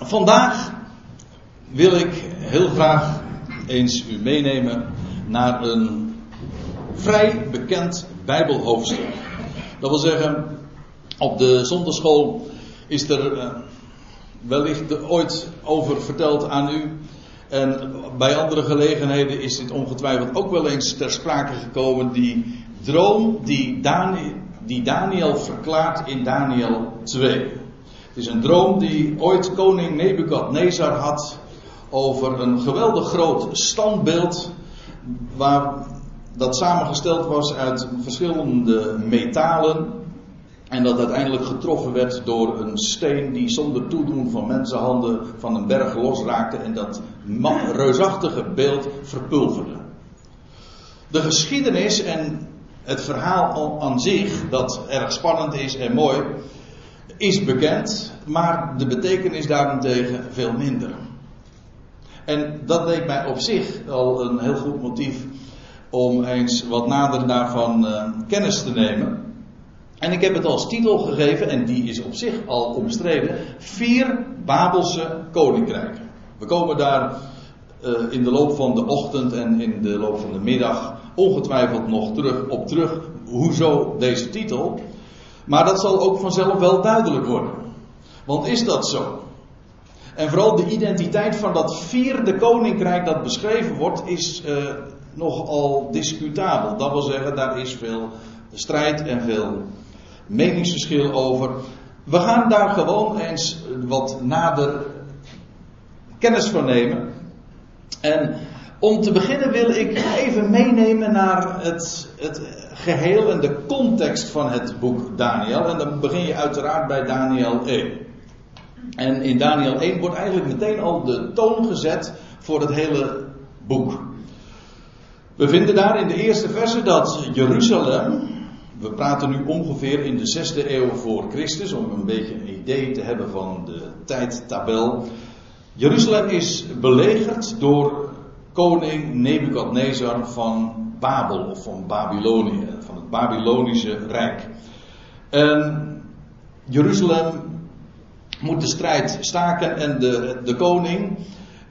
Vandaag wil ik heel graag eens u meenemen naar een vrij bekend Bijbelhoofdstuk. Dat wil zeggen, op de zondagschool is er uh, wellicht ooit over verteld aan u. En bij andere gelegenheden is dit ongetwijfeld ook wel eens ter sprake gekomen. Die droom die, Daniel, die Daniel verklaart in Daniel 2. Het is een droom die ooit koning Nebukadnezar had over een geweldig groot standbeeld waar dat samengesteld was uit verschillende metalen en dat uiteindelijk getroffen werd door een steen die zonder toedoen van mensenhanden van een berg losraakte en dat reusachtige beeld verpulverde. De geschiedenis en het verhaal aan zich, dat erg spannend is en mooi, is bekend, maar de betekenis daarentegen veel minder. En dat leek mij op zich al een heel goed motief om eens wat nader daarvan uh, kennis te nemen. En ik heb het als titel gegeven, en die is op zich al omstreden: Vier Babelse Koninkrijken. We komen daar uh, in de loop van de ochtend en in de loop van de middag ongetwijfeld nog terug op terug. Hoezo deze titel? Maar dat zal ook vanzelf wel duidelijk worden. Want is dat zo? En vooral de identiteit van dat vierde koninkrijk dat beschreven wordt, is uh, nogal discutabel. Dat wil zeggen, daar is veel strijd en veel meningsverschil over. We gaan daar gewoon eens wat nader kennis van nemen. En om te beginnen wil ik even meenemen naar het, het geheel en de context van het boek Daniel. En dan begin je uiteraard bij Daniel 1. En in Daniel 1 wordt eigenlijk meteen al de toon gezet voor het hele boek. We vinden daar in de eerste verse dat Jeruzalem, we praten nu ongeveer in de zesde eeuw voor Christus, om een beetje een idee te hebben van de tijdtabel. Jeruzalem is belegerd door koning Nebukadnezar van Babel of van Babylonië, van het Babylonische Rijk. En Jeruzalem moet de strijd staken en de, de koning,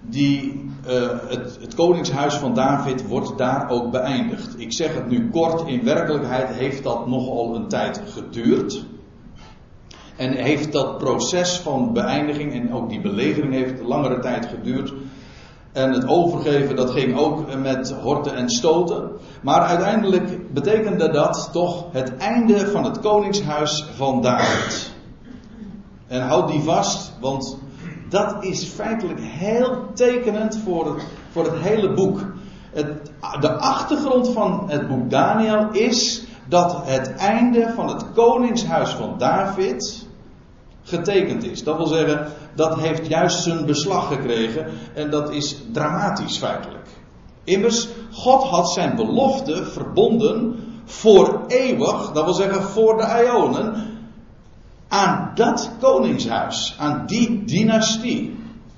die, uh, het, het koningshuis van David, wordt daar ook beëindigd. Ik zeg het nu kort, in werkelijkheid heeft dat nogal een tijd geduurd. En heeft dat proces van beëindiging en ook die belegering heeft langere tijd geduurd. En het overgeven, dat ging ook met horten en stoten. Maar uiteindelijk betekende dat toch het einde van het koningshuis van David. En houd die vast, want dat is feitelijk heel tekenend voor het, voor het hele boek. Het, de achtergrond van het boek Daniel is dat het einde van het koningshuis van David getekend is. Dat wil zeggen, dat heeft juist zijn beslag gekregen en dat is dramatisch feitelijk. Immers, God had zijn belofte verbonden voor eeuwig, dat wil zeggen voor de Ionen, aan dat koningshuis, aan die dynastie.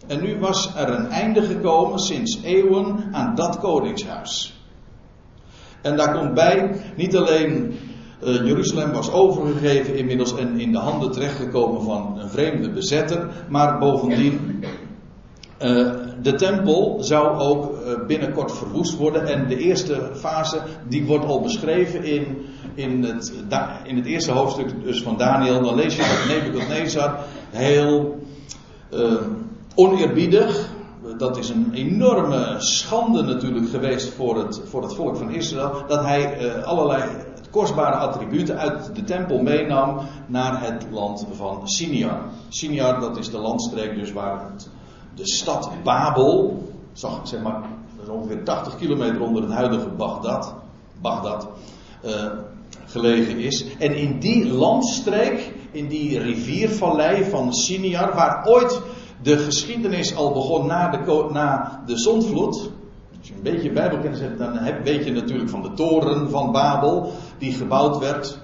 En nu was er een einde gekomen sinds eeuwen aan dat koningshuis. En daar komt bij niet alleen uh, Jeruzalem was overgegeven inmiddels en in de handen terechtgekomen van een vreemde bezetter. Maar bovendien, uh, de tempel zou ook uh, binnenkort verwoest worden. En de eerste fase, die wordt al beschreven in, in, het, in het eerste hoofdstuk dus van Daniel. Dan lees je dat Nebuchadnezzar heel oneerbiedig, dat is een enorme schande natuurlijk geweest voor het, voor het volk van Israël. Dat hij allerlei kostbare attributen uit de tempel meenam naar het land van Siniar. Siniar, dat is de landstreek dus waar de stad Babel, zeg maar, ongeveer 80 kilometer onder het huidige Bagdad, Bagdad uh, gelegen is. En in die landstreek, in die riviervallei van Siniar, waar ooit de geschiedenis al begon na de, na de zondvloed, als je een beetje Bijbelkennis hebt, dan weet je natuurlijk van de toren van Babel, die gebouwd werd.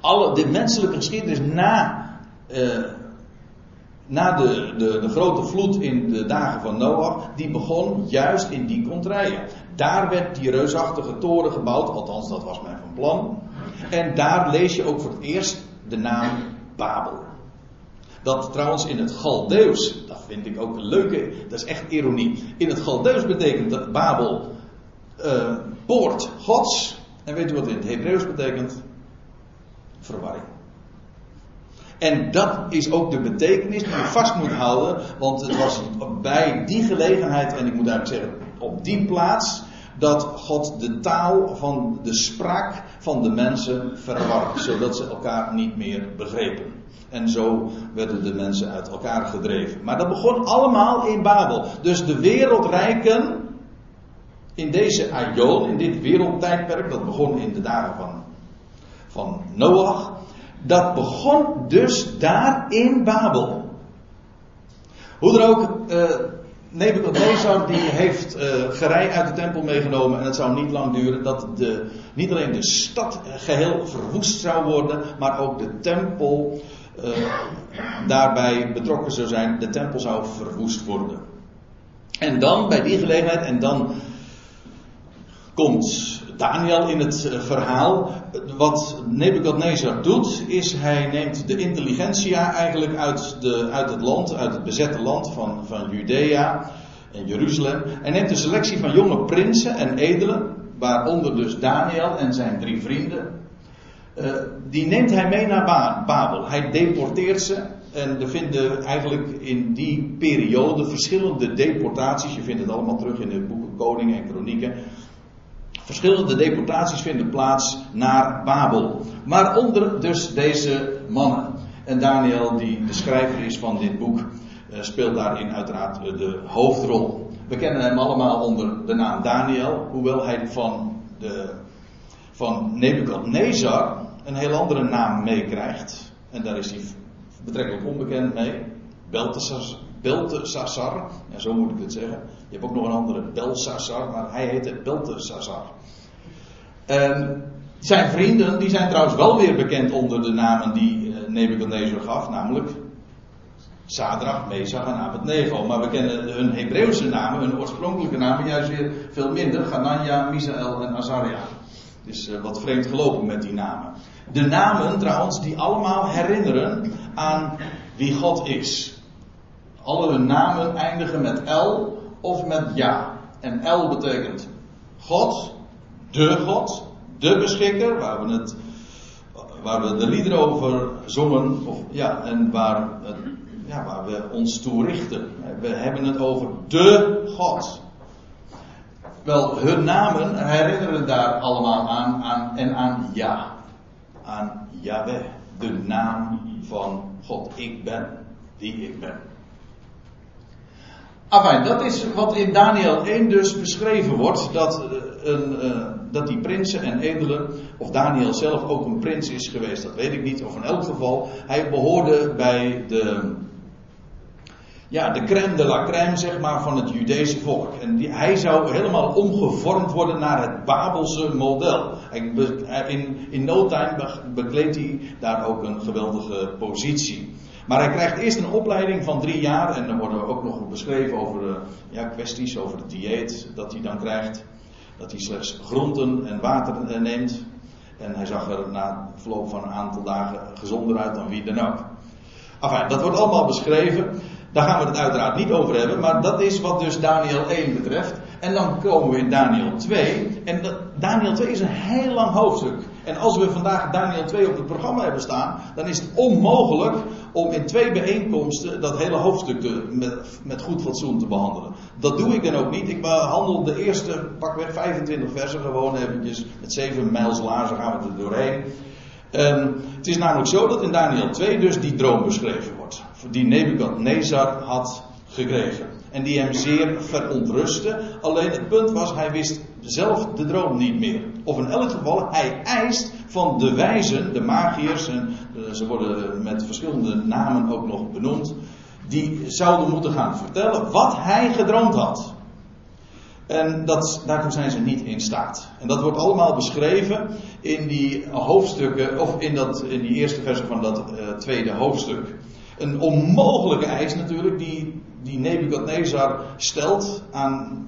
Alle, de menselijke geschiedenis na, uh, na de, de, de, grote vloed in de dagen van Noach, die begon juist in die contraien. Daar werd die reusachtige toren gebouwd, althans dat was mijn van plan. En daar lees je ook voor het eerst de naam Babel. Dat trouwens in het Galdeus, dat vind ik ook een leuke, dat is echt ironie. In het Galdeus betekent dat Babel uh, poort Gods. En weet u wat in het Hebreeuws betekent? Verwarring. En dat is ook de betekenis die je vast moet houden. Want het was bij die gelegenheid, en ik moet eigenlijk zeggen, op die plaats, dat God de taal van de spraak van de mensen verwarde, zodat ze elkaar niet meer begrepen. En zo werden de mensen uit elkaar gedreven. Maar dat begon allemaal in Babel. Dus de wereldrijken in deze aion, in dit wereldtijdperk, dat begon in de dagen van, van Noach, dat begon dus daar in Babel. Hoe er ook, uh, Nebuchadnezzar die heeft uh, gerei uit de tempel meegenomen en het zou niet lang duren dat de, niet alleen de stad geheel verwoest zou worden, maar ook de tempel uh, daarbij betrokken zou zijn. De tempel zou verwoest worden. En dan, bij die gelegenheid, en dan komt Daniel in het eh, verhaal. Wat Nebukadnezar doet, is hij neemt de intelligentsia eigenlijk uit, de, uit het land, uit het bezette land van, van Judea en Jeruzalem. Hij neemt een selectie van jonge prinsen en edelen, waaronder dus Daniel en zijn drie vrienden. Uh, die neemt hij mee naar Babel. Hij deporteert ze. En er vinden eigenlijk in die periode verschillende deportaties. Je vindt het allemaal terug in de boeken Koningen en Kronieken. Verschillende deportaties vinden plaats naar Babel. Maar onder dus deze mannen. En Daniel, die de schrijver is van dit boek, eh, speelt daarin uiteraard de hoofdrol. We kennen hem allemaal onder de naam Daniel, hoewel hij van, de, van Nebukadnezar een heel andere naam meekrijgt. En daar is hij betrekkelijk onbekend mee. Belteshazzar, Belteshazzar, ja, zo moet ik het zeggen. Je hebt ook nog een andere Belshazzar, maar hij heette Belteshazzar. En zijn vrienden, die zijn trouwens wel weer bekend onder de namen die eh, Nebuchadnezzar gaf, namelijk Sadrach, Mesach en Abednego. Maar we kennen hun Hebreeuwse namen, hun oorspronkelijke namen, juist weer veel minder. Ganania, Misael en Azaria. Het is uh, wat vreemd gelopen met die namen. De namen trouwens die allemaal herinneren aan wie God is. Alle hun namen eindigen met L of met Ja. En L betekent God, de God, de beschikker, waar we, het, waar we de liederen over zongen, of, ja, en waar, ja, waar we ons toe richten. We hebben het over de God. Wel, hun namen herinneren daar allemaal aan, aan en aan Ja. Aan Yahweh, de naam van God. Ik ben die ik ben. Enfin, dat is wat in Daniel 1 dus beschreven wordt. Dat, eh, een, uh, dat die prinsen en edelen, of Daniel zelf ook een prins is geweest, dat weet ik niet. Of in elk geval, hij behoorde bij de, ja, de crème de la crème, zeg maar, van het Judese volk. En die, hij zou helemaal omgevormd worden naar het Babelse model. in, in no time bekleedt hij daar ook een geweldige positie. Maar hij krijgt eerst een opleiding van drie jaar. En dan worden ook nog beschreven over ja, kwesties over het dieet dat hij dan krijgt. Dat hij slechts groenten en water eh, neemt. En hij zag er na verloop van een aantal dagen gezonder uit dan wie dan ook. Enfin, dat wordt allemaal beschreven. Daar gaan we het uiteraard niet over hebben. Maar dat is wat dus Daniel 1 betreft. En dan komen we in Daniel 2. En Daniel 2 is een heel lang hoofdstuk. En als we vandaag Daniel 2 op het programma hebben staan, dan is het onmogelijk om in twee bijeenkomsten dat hele hoofdstuk te, met, met, goed fatsoen te behandelen. Dat doe ik dan ook niet. Ik behandel de eerste pakweg 25 versen gewoon eventjes met 7 mijls lazen gaan we er doorheen. Um, het is namelijk zo dat in Daniel 2 dus die droom beschreven wordt. Die Nebukadnezar had gekregen. En die hem zeer verontrustte. Alleen het punt was, hij wist zelf de droom niet meer. Of in elk geval, hij eist van de wijzen, de magiërs, en eh, ze worden met verschillende namen ook nog benoemd, die zouden moeten gaan vertellen wat hij gedroomd had. En dat, daartoe zijn ze niet in staat. En dat wordt allemaal beschreven in die hoofdstukken, of in, dat, in die eerste versen van dat uh, tweede hoofdstuk. Een onmogelijke eis natuurlijk, die, die Nebukadnezar stelt aan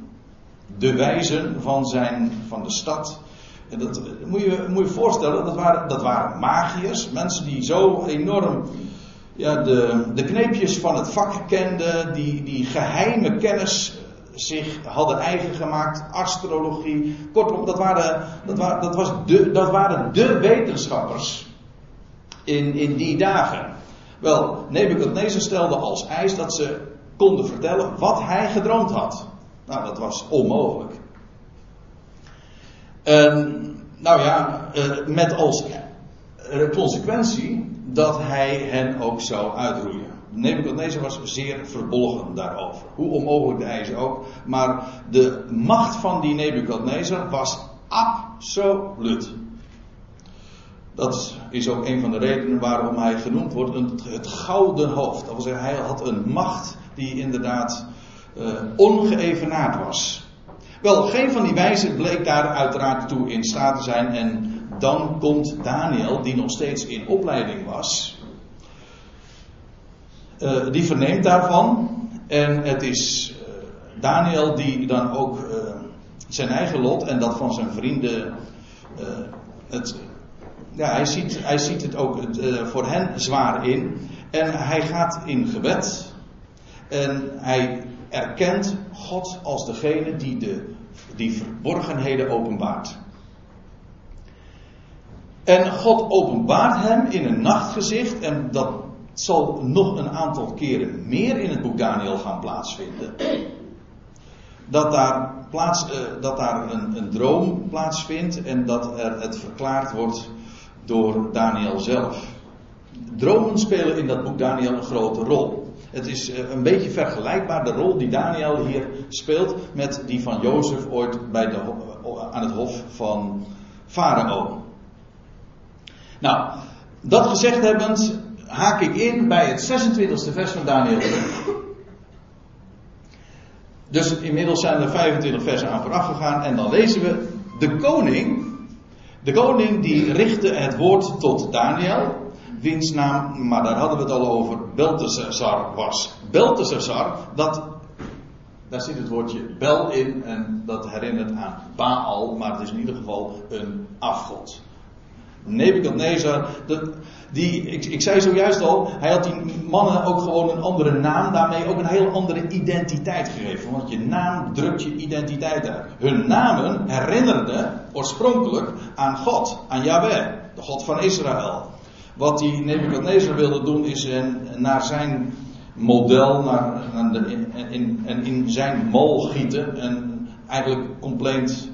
de wijzen van, zijn, van de stad. En dat moet je moet je voorstellen, dat waren, dat waren magiërs, mensen die zo enorm ja, de, de kneepjes van het vak kenden, die, die geheime kennis zich hadden eigen gemaakt, astrologie. Kortom, dat waren, dat waren, dat was de, dat waren de wetenschappers in, in die dagen. Wel, Nebuchadnezzar stelde als eis dat ze konden vertellen wat hij gedroomd had. Nou, dat was onmogelijk. En, nou ja, eh, met als consequentie dat hij hen ook zou uitroeien. Nebuchadnezzar was zeer verbolgen daarover. Hoe onmogelijk de eis ook. Maar de macht van die Nebuchadnezzar was absoluut. Dat is ook een van de redenen waarom hij genoemd wordt het gouden hoofd. Dat wil zeggen, hij had een macht die inderdaad uh, ongeëvenaard was. Wel, geen van die wijzen bleek daar uiteraard toe in staat te zijn. En dan komt Daniel, die nog steeds in opleiding was. Uh, die verneemt daarvan. En het is uh, Daniel die dan ook zijn eigen lot en dat van zijn vrienden. het, ja, hij, ziet, hij ziet het ook voor hen zwaar in. En hij gaat in gebed. En hij erkent God als degene die de die verborgenheden openbaart. En God openbaart hem in een nachtgezicht, en dat zal nog een aantal keren meer in het boek Daniel gaan plaatsvinden. Dat daar, plaats, uh, dat daar een, een, droom plaatsvindt en dat er het verklaard wordt door Daniel zelf. Dromen spelen in dat boek Daniel een grote rol. Het is eh, een beetje vergelijkbaar, de rol die Daniel hier speelt, met die van Jozef ooit bij de, aan het hof van Farao. Nou, dat gezegd hebbend, haak ik in bij het 26e vers van Daniel. Dus inmiddels zijn er 25 versen aan vooraf gegaan en dan lezen we de koning. De koning die richtte het woord tot Daniel wiens naam, maar daar hadden we het al over, Beltesazar was. Beltesazar, dat, daar zit het woordje bel in en dat herinnert aan Baal, maar het is in ieder geval een afgod. Nebukadnezar, die, ik, ik zei zojuist al, hij had die mannen ook gewoon een andere naam, daarmee ook een heel andere identiteit gegeven. Want je naam drukt je identiteit uit. Hun namen herinnerden oorspronkelijk aan God, aan Yahweh, de God van Israël. Wat die Nebuchadnezzar wilde doen is en naar zijn model naar, de, in, in, in zijn mol gieten. En eigenlijk compleet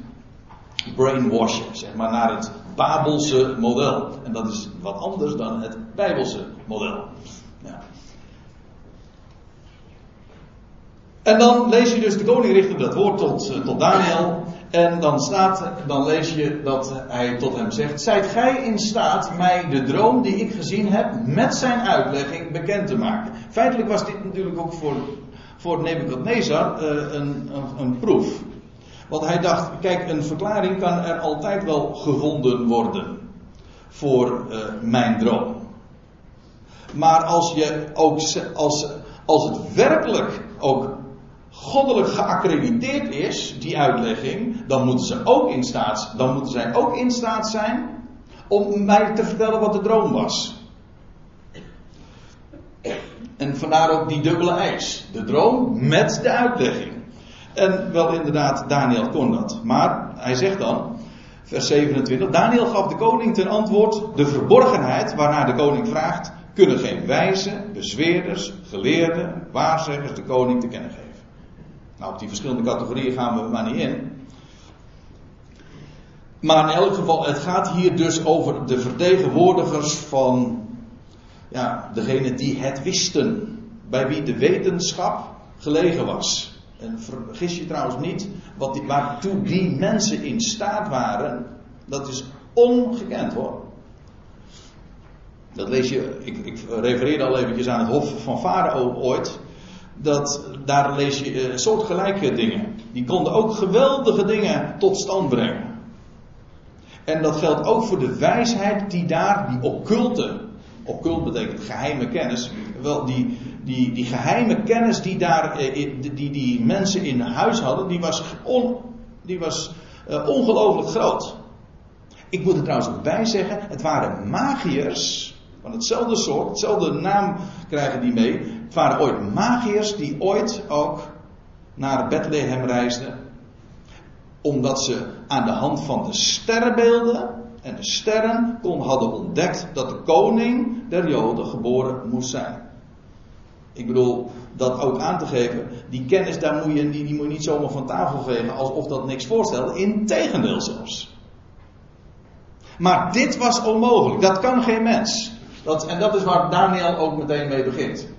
brainwashen, zeg maar, naar het Babelse model. En dat is wat anders dan het Bijbelse model. En dan lees je dus de koning richtte dat woord tot, eh, tot Daniel. En dan staat, dan lees je dat hij tot hem zegt: Zijt gij in staat mij de droom die ik gezien heb met zijn uitlegging bekend te maken? Feitelijk was dit natuurlijk ook voor, voor Nebuchadnezzar uh, een, een, een, proef. Want hij dacht: kijk, een verklaring kan er altijd wel gevonden worden voor uh, mijn droom. Maar als je ook, als, als het werkelijk ook goddelijk geaccrediteerd is, die uitlegging, dan moeten ze ook in staat, dan moeten zij ook in staat zijn om mij te vertellen wat de droom was. En vandaar ook die dubbele eis. De droom met de uitlegging. En wel inderdaad, Daniel kon dat. Maar hij zegt dan, vers 27, Daniel gaf de koning ten antwoord, de verborgenheid waarnaar de koning vraagt, kunnen geen wijzen, bezweerders, geleerden, waarzeggers de koning te kennen geven. Nou, op die verschillende categorieën gaan we maar niet in. Maar in elk geval, het gaat hier dus over de vertegenwoordigers van ja, degene die het wisten. Bij wie de wetenschap gelegen was. En vergis je trouwens niet, wat die, waartoe die mensen in staat waren, dat is ongekend hoor. Dat lees je, ik, ik refereerde al eventjes aan het hof van Farao ooit dat, daar lees je uh, soortgelijke dingen. Die konden ook geweldige dingen tot stand brengen. En dat geldt ook voor de wijsheid die daar, die occulte, occult betekent geheime kennis, wel die, die, die geheime kennis die daar, eh, die, die mensen in huis hadden, die was, on, die was uh, ongelooflijk groot. Ik moet er trouwens ook bij zeggen, het waren magiërs Van hetzelfde soort, hetzelfde naam krijgen die mee. Het waren ooit magiërs die ooit ook naar Bethlehem reisden. Omdat ze aan de hand van de sterrenbeelden en de sterren kon, hadden ontdekt dat de koning der Joden geboren moest zijn. Ik bedoel, dat ook aan te geven, die kennis daar moet je, die, die moet niet zomaar van tafel vegen alsof dat niks voorstelt. Integendeel zelfs. Maar dit was onmogelijk, dat kan geen mens. Dat, en dat is waar Daniel ook meteen mee begint.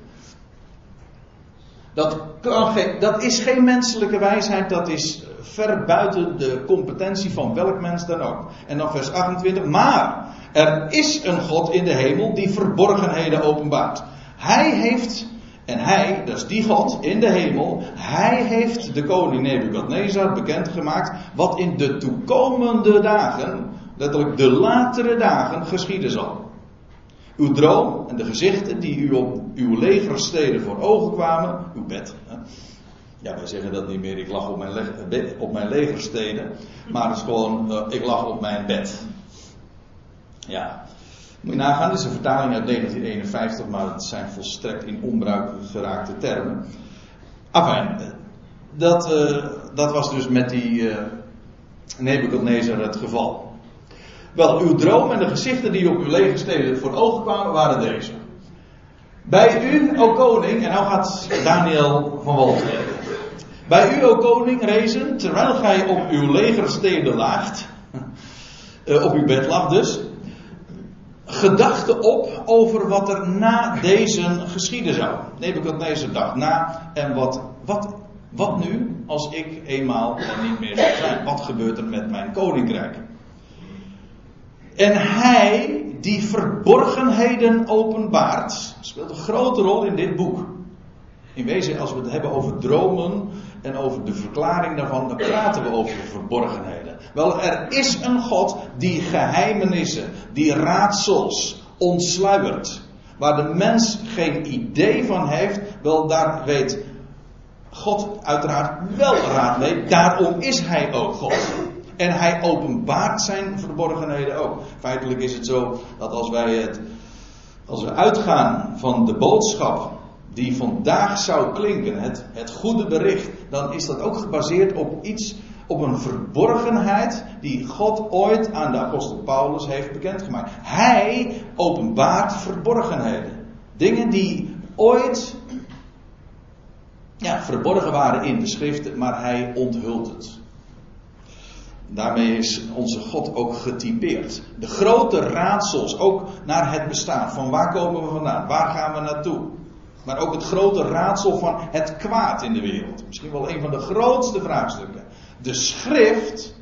Dat, kan dat is geen menselijke wijsheid, dat is ver buiten de competentie van welk mens dan ook. En dan vers 28. Maar er is een God in de hemel die verborgenheden openbaart. Hij heeft, en hij, dat is die God in de hemel, hij heeft de koning Nebukadnezar bekendgemaakt wat in de toekomende dagen, letterlijk de latere dagen, geschieden zal. Uw droom en de gezichten die u op uw legersteden voor ogen kwamen, uw bed. Ja, wij zeggen dat niet meer, ik lag op mijn, op mijn legersteden, maar het is gewoon, uh, ik lag op mijn bed. Ja, moet je nagaan, dit is een vertaling uit 1951, maar het zijn volstrekt in onbruik geraakte termen. Enfin, dat, uh, dat was dus met die uh, Nebuchadnezzar het geval. Wel, uw droom en de gezichten die op uw legersteden voor ogen kwamen, waren deze. Bij u, o koning, en nou gaat Daniel van wal Bij u, o koning, rezen, terwijl gij op uw legersteden laagt, uh, op uw bed lag dus, gedachten op over wat er na deze geschieden zou. deze dacht na, en wat, wat, wat nu als ik eenmaal er niet meer zou zijn? Wat gebeurt er met mijn koninkrijk? En hij die verborgenheden openbaart, speelt een grote rol in dit boek. In wezen, als we het hebben over dromen en over de verklaring daarvan, dan praten we over verborgenheden. Wel, er is een God die geheimenissen, die raadsels ontsluiert. Waar de mens geen idee van heeft, wel daar weet God uiteraard wel raad mee. Daarom is hij ook God. En hij openbaart zijn verborgenheden ook. Feitelijk is het zo dat als wij het, als we uitgaan van de boodschap die vandaag zou klinken, het, het goede bericht, dan is dat ook gebaseerd op iets, op een verborgenheid die God ooit aan de apostel Paulus heeft bekendgemaakt. Hij openbaart verborgenheden. Dingen die ooit ja, verborgen waren in de schriften, maar hij onthult het. Daarmee is onze God ook getypeerd. De grote raadsels, ook naar het bestaan. Van waar komen we vandaan? Waar gaan we naartoe? Maar ook het grote raadsel van het kwaad in de wereld. Misschien wel een van de grootste vraagstukken. De schrift,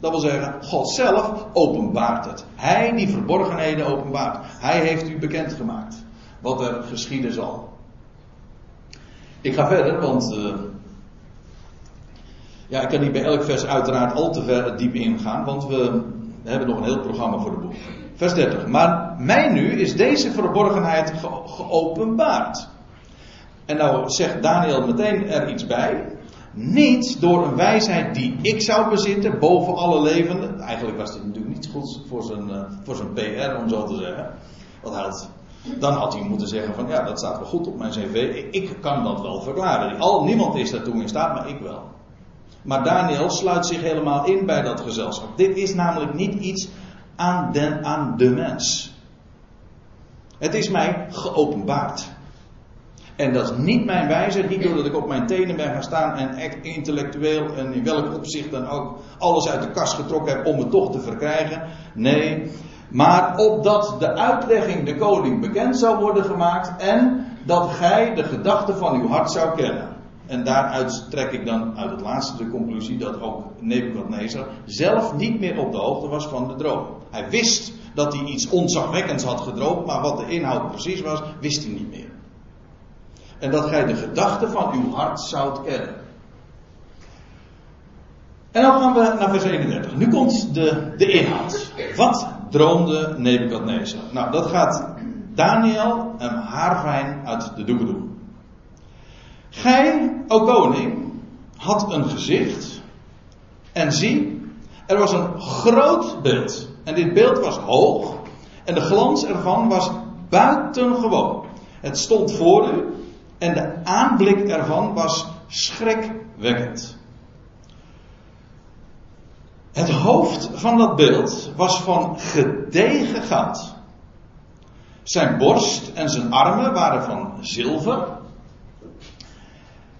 dat wil zeggen, God zelf openbaart het. Hij die verborgenheden openbaart. Hij heeft u bekendgemaakt wat er geschieden zal. Ik ga verder, want uh, ja, ik kan niet bij elk vers uiteraard al te ver diep ingaan, want we hebben nog een heel programma voor de boek. Vers 30. Maar mij nu is deze verborgenheid ge geopenbaard. En nou zegt Daniel meteen er iets bij. Niet door een wijsheid die ik zou bezitten boven alle levenden. Eigenlijk was dit natuurlijk niet goed voor zijn, uh, voor zijn PR, om zo te zeggen. Want had, dan had hij moeten zeggen van ja, dat staat wel goed op mijn cv. Ik kan dat wel verklaren. Al, niemand is daartoe in staat, maar ik wel. Maar Daniel sluit zich helemaal in bij dat gezelschap. Dit is namelijk niet iets aan, den, aan de mens. Het is mij geopenbaard. En dat is niet mijn wijze, niet doordat ik op mijn tenen ben gaan staan en intellectueel en in welk opzicht dan ook alles uit de kast getrokken heb om het toch te verkrijgen. Nee, maar opdat de uitlegging de koning bekend zou worden gemaakt en dat gij de gedachten van uw hart zou kennen. En daaruit trek ik dan uit het laatste de conclusie dat ook Nebuchadnezzar zelf niet meer op de hoogte was van de droom. Hij wist dat hij iets onzagwekkends had gedroomd, maar wat de inhoud precies was, wist hij niet meer. En dat gij de gedachten van uw hart zoudt kennen. En dan gaan we naar vers 31. Nu komt de, de inhoud. Wat droomde Nebuchadnezzar? Nou, dat gaat Daniel en haarfijn uit de doeken doen. Gij, o koning, had een gezicht. En zie, er was een groot beeld. En dit beeld was hoog. En de glans ervan was buitengewoon. Het stond voor u en de aanblik ervan was schrikwekkend. Het hoofd van dat beeld was van gedegen goud. Zijn borst en zijn armen waren van zilver.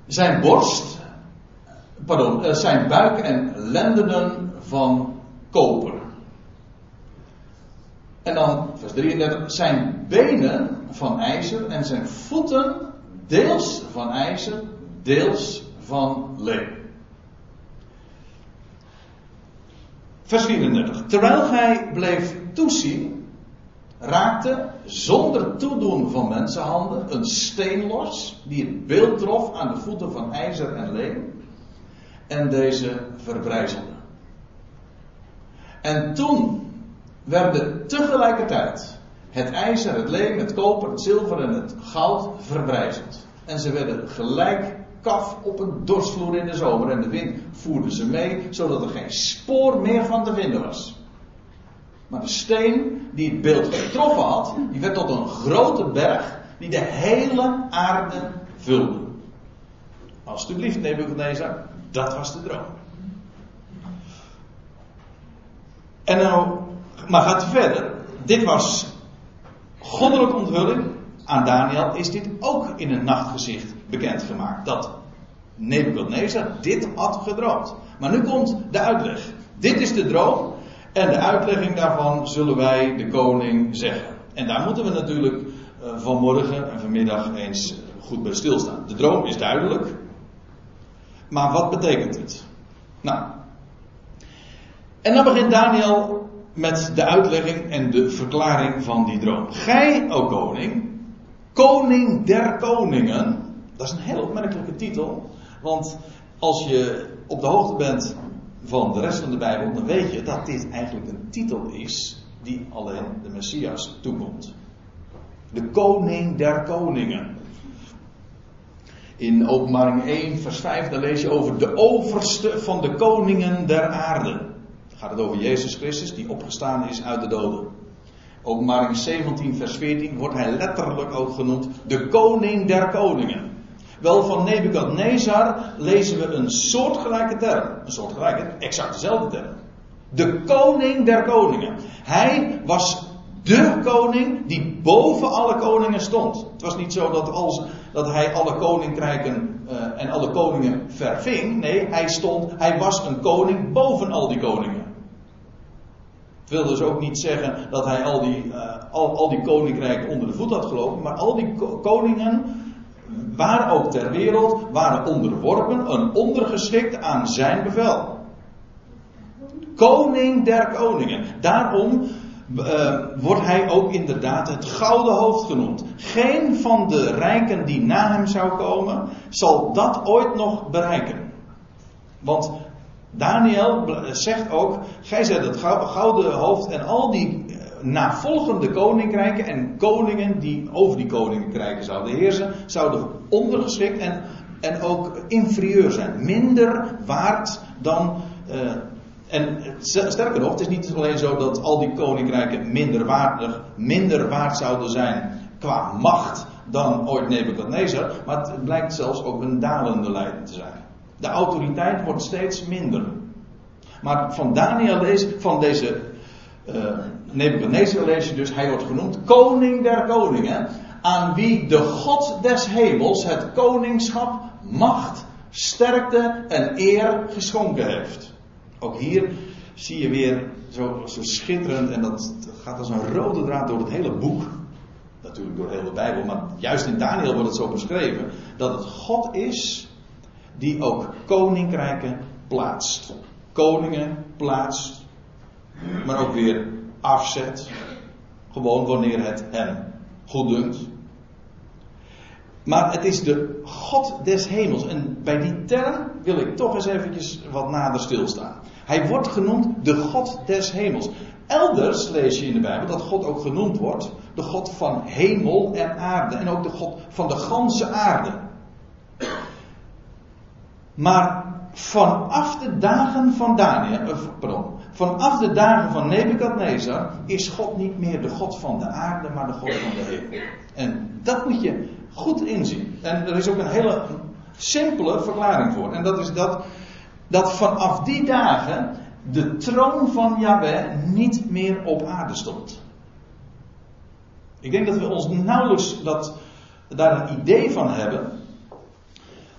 Zijn borst, pardon, eh, zijn buik en lendenen van koper. En dan, vers 33, zijn benen van ijzer en zijn voeten deels van ijzer, deels van leem. Vers 34. Terwijl gij bleef toezien, raakte zonder toedoen van mensenhanden een steen los, die het beeld trof aan de voeten van ijzer en leem, en deze verbrijzelde. En toen werden tegelijkertijd het ijzer, het leem, het koper, het zilver en het goud verbrijzeld. En ze werden gelijk kaf op een dorstvloer in de zomer en de wind voerde ze mee, zodat er geen spoor meer van te vinden was. Maar de steen die het beeld getroffen had, die werd tot een grote berg die de hele aarde vulde. Alsjeblieft, Nebuchadnezzar, dat was de droom. En nou, maar gaat verder. Dit was goddelijke onthulling. Aan Daniel is dit ook in een nachtgezicht bekendgemaakt. Dat Nebuchadnezzar dit had gedroomd. Maar nu komt de uitleg. Dit is de droom. En de uitlegging daarvan zullen wij de koning zeggen. En daar moeten we natuurlijk uh, vanmorgen en vanmiddag eens goed bij stilstaan. De droom is duidelijk. Maar wat betekent het? Nou. En dan begint Daniel met de uitlegging en de verklaring van die droom. Gij, o koning, koning der koningen. Dat is een heel opmerkelijke titel. Want als je op de hoogte bent van de rest van de Bijbel, dan weet je dat dit eigenlijk een titel is die alleen de Messias toekomt. De koning der koningen. In openbaring 1, vers 5, daar lees je over de overste van de koningen der aarde. Dan gaat het over Jezus Christus, die opgestaan is uit de doden. Openbaring 17, vers 14 wordt hij letterlijk ook genoemd de koning der koningen. Wel, van Nebukadnezar lezen we een soortgelijke term. Een soortgelijke, exact dezelfde term. De koning der koningen. Hij was de koning die boven alle koningen stond. Het was niet zo dat, als, dat hij alle koninkrijken uh, en alle koningen verving. Nee, hij stond, hij was een koning boven al die koningen. Het wil dus ook niet zeggen dat hij al die, uh, al, al die koninkrijken onder de voet had gelopen. Maar al die koningen waar ook ter wereld, waren onderworpen en ondergeschikt aan zijn bevel. Koning der koningen. Daarom uh, wordt hij ook inderdaad het gouden hoofd genoemd. Geen van de rijken die na hem zou komen, zal dat ooit nog bereiken. Want Daniel zegt ook: Gij zet het gouden hoofd en al die navolgende koninkrijken en koningen die over die koninkrijken zouden heersen, zouden ondergeschikt en, en ook inferieur zijn. Minder waard dan. Uh, en sterker nog, het is niet alleen zo dat al die koninkrijken minder, waardig, minder waard zouden zijn qua macht dan ooit Nebuchadnezzar, maar het blijkt zelfs ook een dalende lijn te zijn. De autoriteit wordt steeds minder. Maar van Daniel lees, van deze uh, Nebuchadnezzar lees je dus, hij wordt genoemd koning der koningen, aan wie de God des hemels het koningschap, macht, sterkte en eer geschonken heeft. Ook hier zie je weer zo, zo schitterend, en dat gaat als een rode draad door het hele boek, natuurlijk door de hele Bijbel, maar juist in Daniel wordt het zo beschreven, dat het God is die ook koninkrijken plaatst. Koningen plaatst, maar ook weer afzet. Gewoon wanneer het hem goed dunkt. Maar het is de God des hemels. En bij die term wil ik toch eens eventjes wat nader stilstaan. Hij wordt genoemd de God des hemels. Elders lees je in de Bijbel dat God ook genoemd wordt de God van hemel en aarde. En ook de God van de ganse aarde. Maar vanaf de dagen van Daniel, uh, pardon, vanaf de dagen van Nebukadnezar is God niet meer de God van de aarde, maar de God van de hemel. En dat moet je goed inzien. En er is ook een hele simpele verklaring voor. En dat is dat, dat vanaf die dagen de troon van Yahweh niet meer op aarde stond. Ik denk dat we ons nauwelijks dat, daar een idee van hebben.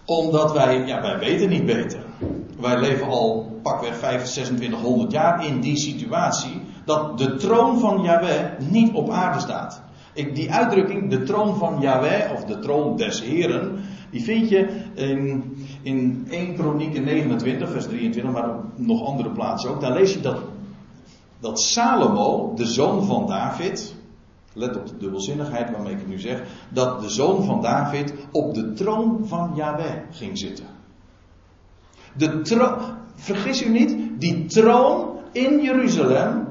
Omdat wij, ja, wij weten niet beter. Wij leven al pakweg 5, 2600 jaar in die situatie. Dat de troon van Yahweh niet op aarde staat. Ik, die uitdrukking, de troon van Yahweh, of de troon des Heren, die vind je in, in 1 Kronieken 29, vers 23, maar op nog andere plaatsen ook. Daar lees je dat, dat Salomo, de zoon van David, let op de dubbelzinnigheid waarmee ik het nu zeg, dat de zoon van David op de troon van Yahweh ging zitten. De vergis u niet, die troon in Jeruzalem,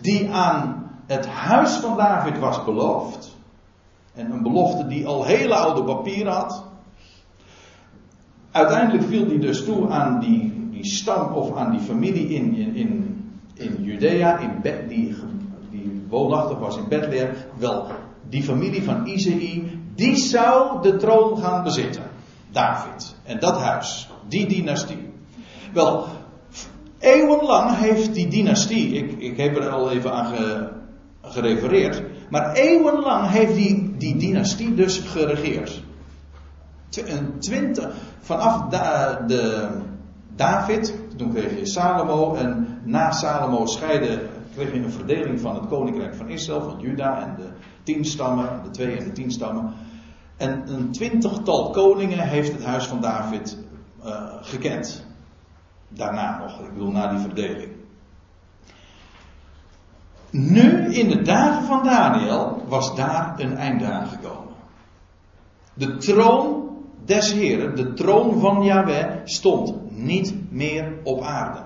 die aan het huis van David was beloofd, en een belofte die al hele oude papieren had, uiteindelijk viel die dus toe aan die, die stam of aan die familie in, in, in, in Judea, in Be die woonachtig was in Bethlehem, wel die familie van Izei, die zou de troon gaan bezitten. David. En dat huis. Die dynastie. Wel, eeuwenlang heeft die dynastie, ik, ik heb er al even aan gerefereerd, maar eeuwenlang heeft die, die dynastie dus geregeerd. Vanaf de David, toen kreeg je Salomo en na Salomo scheiden kreeg je een verdeling van het koninkrijk van Israël, van Juda en de tien stammen, de twee en de tien stammen. En een twintigtal koningen heeft het huis van David uh, gekend. Daarna nog, ik bedoel na die verdeling. Nu, in de dagen van Daniel, was daar een einde aangekomen. De troon des Heren, de troon van Yahweh, stond niet meer op aarde.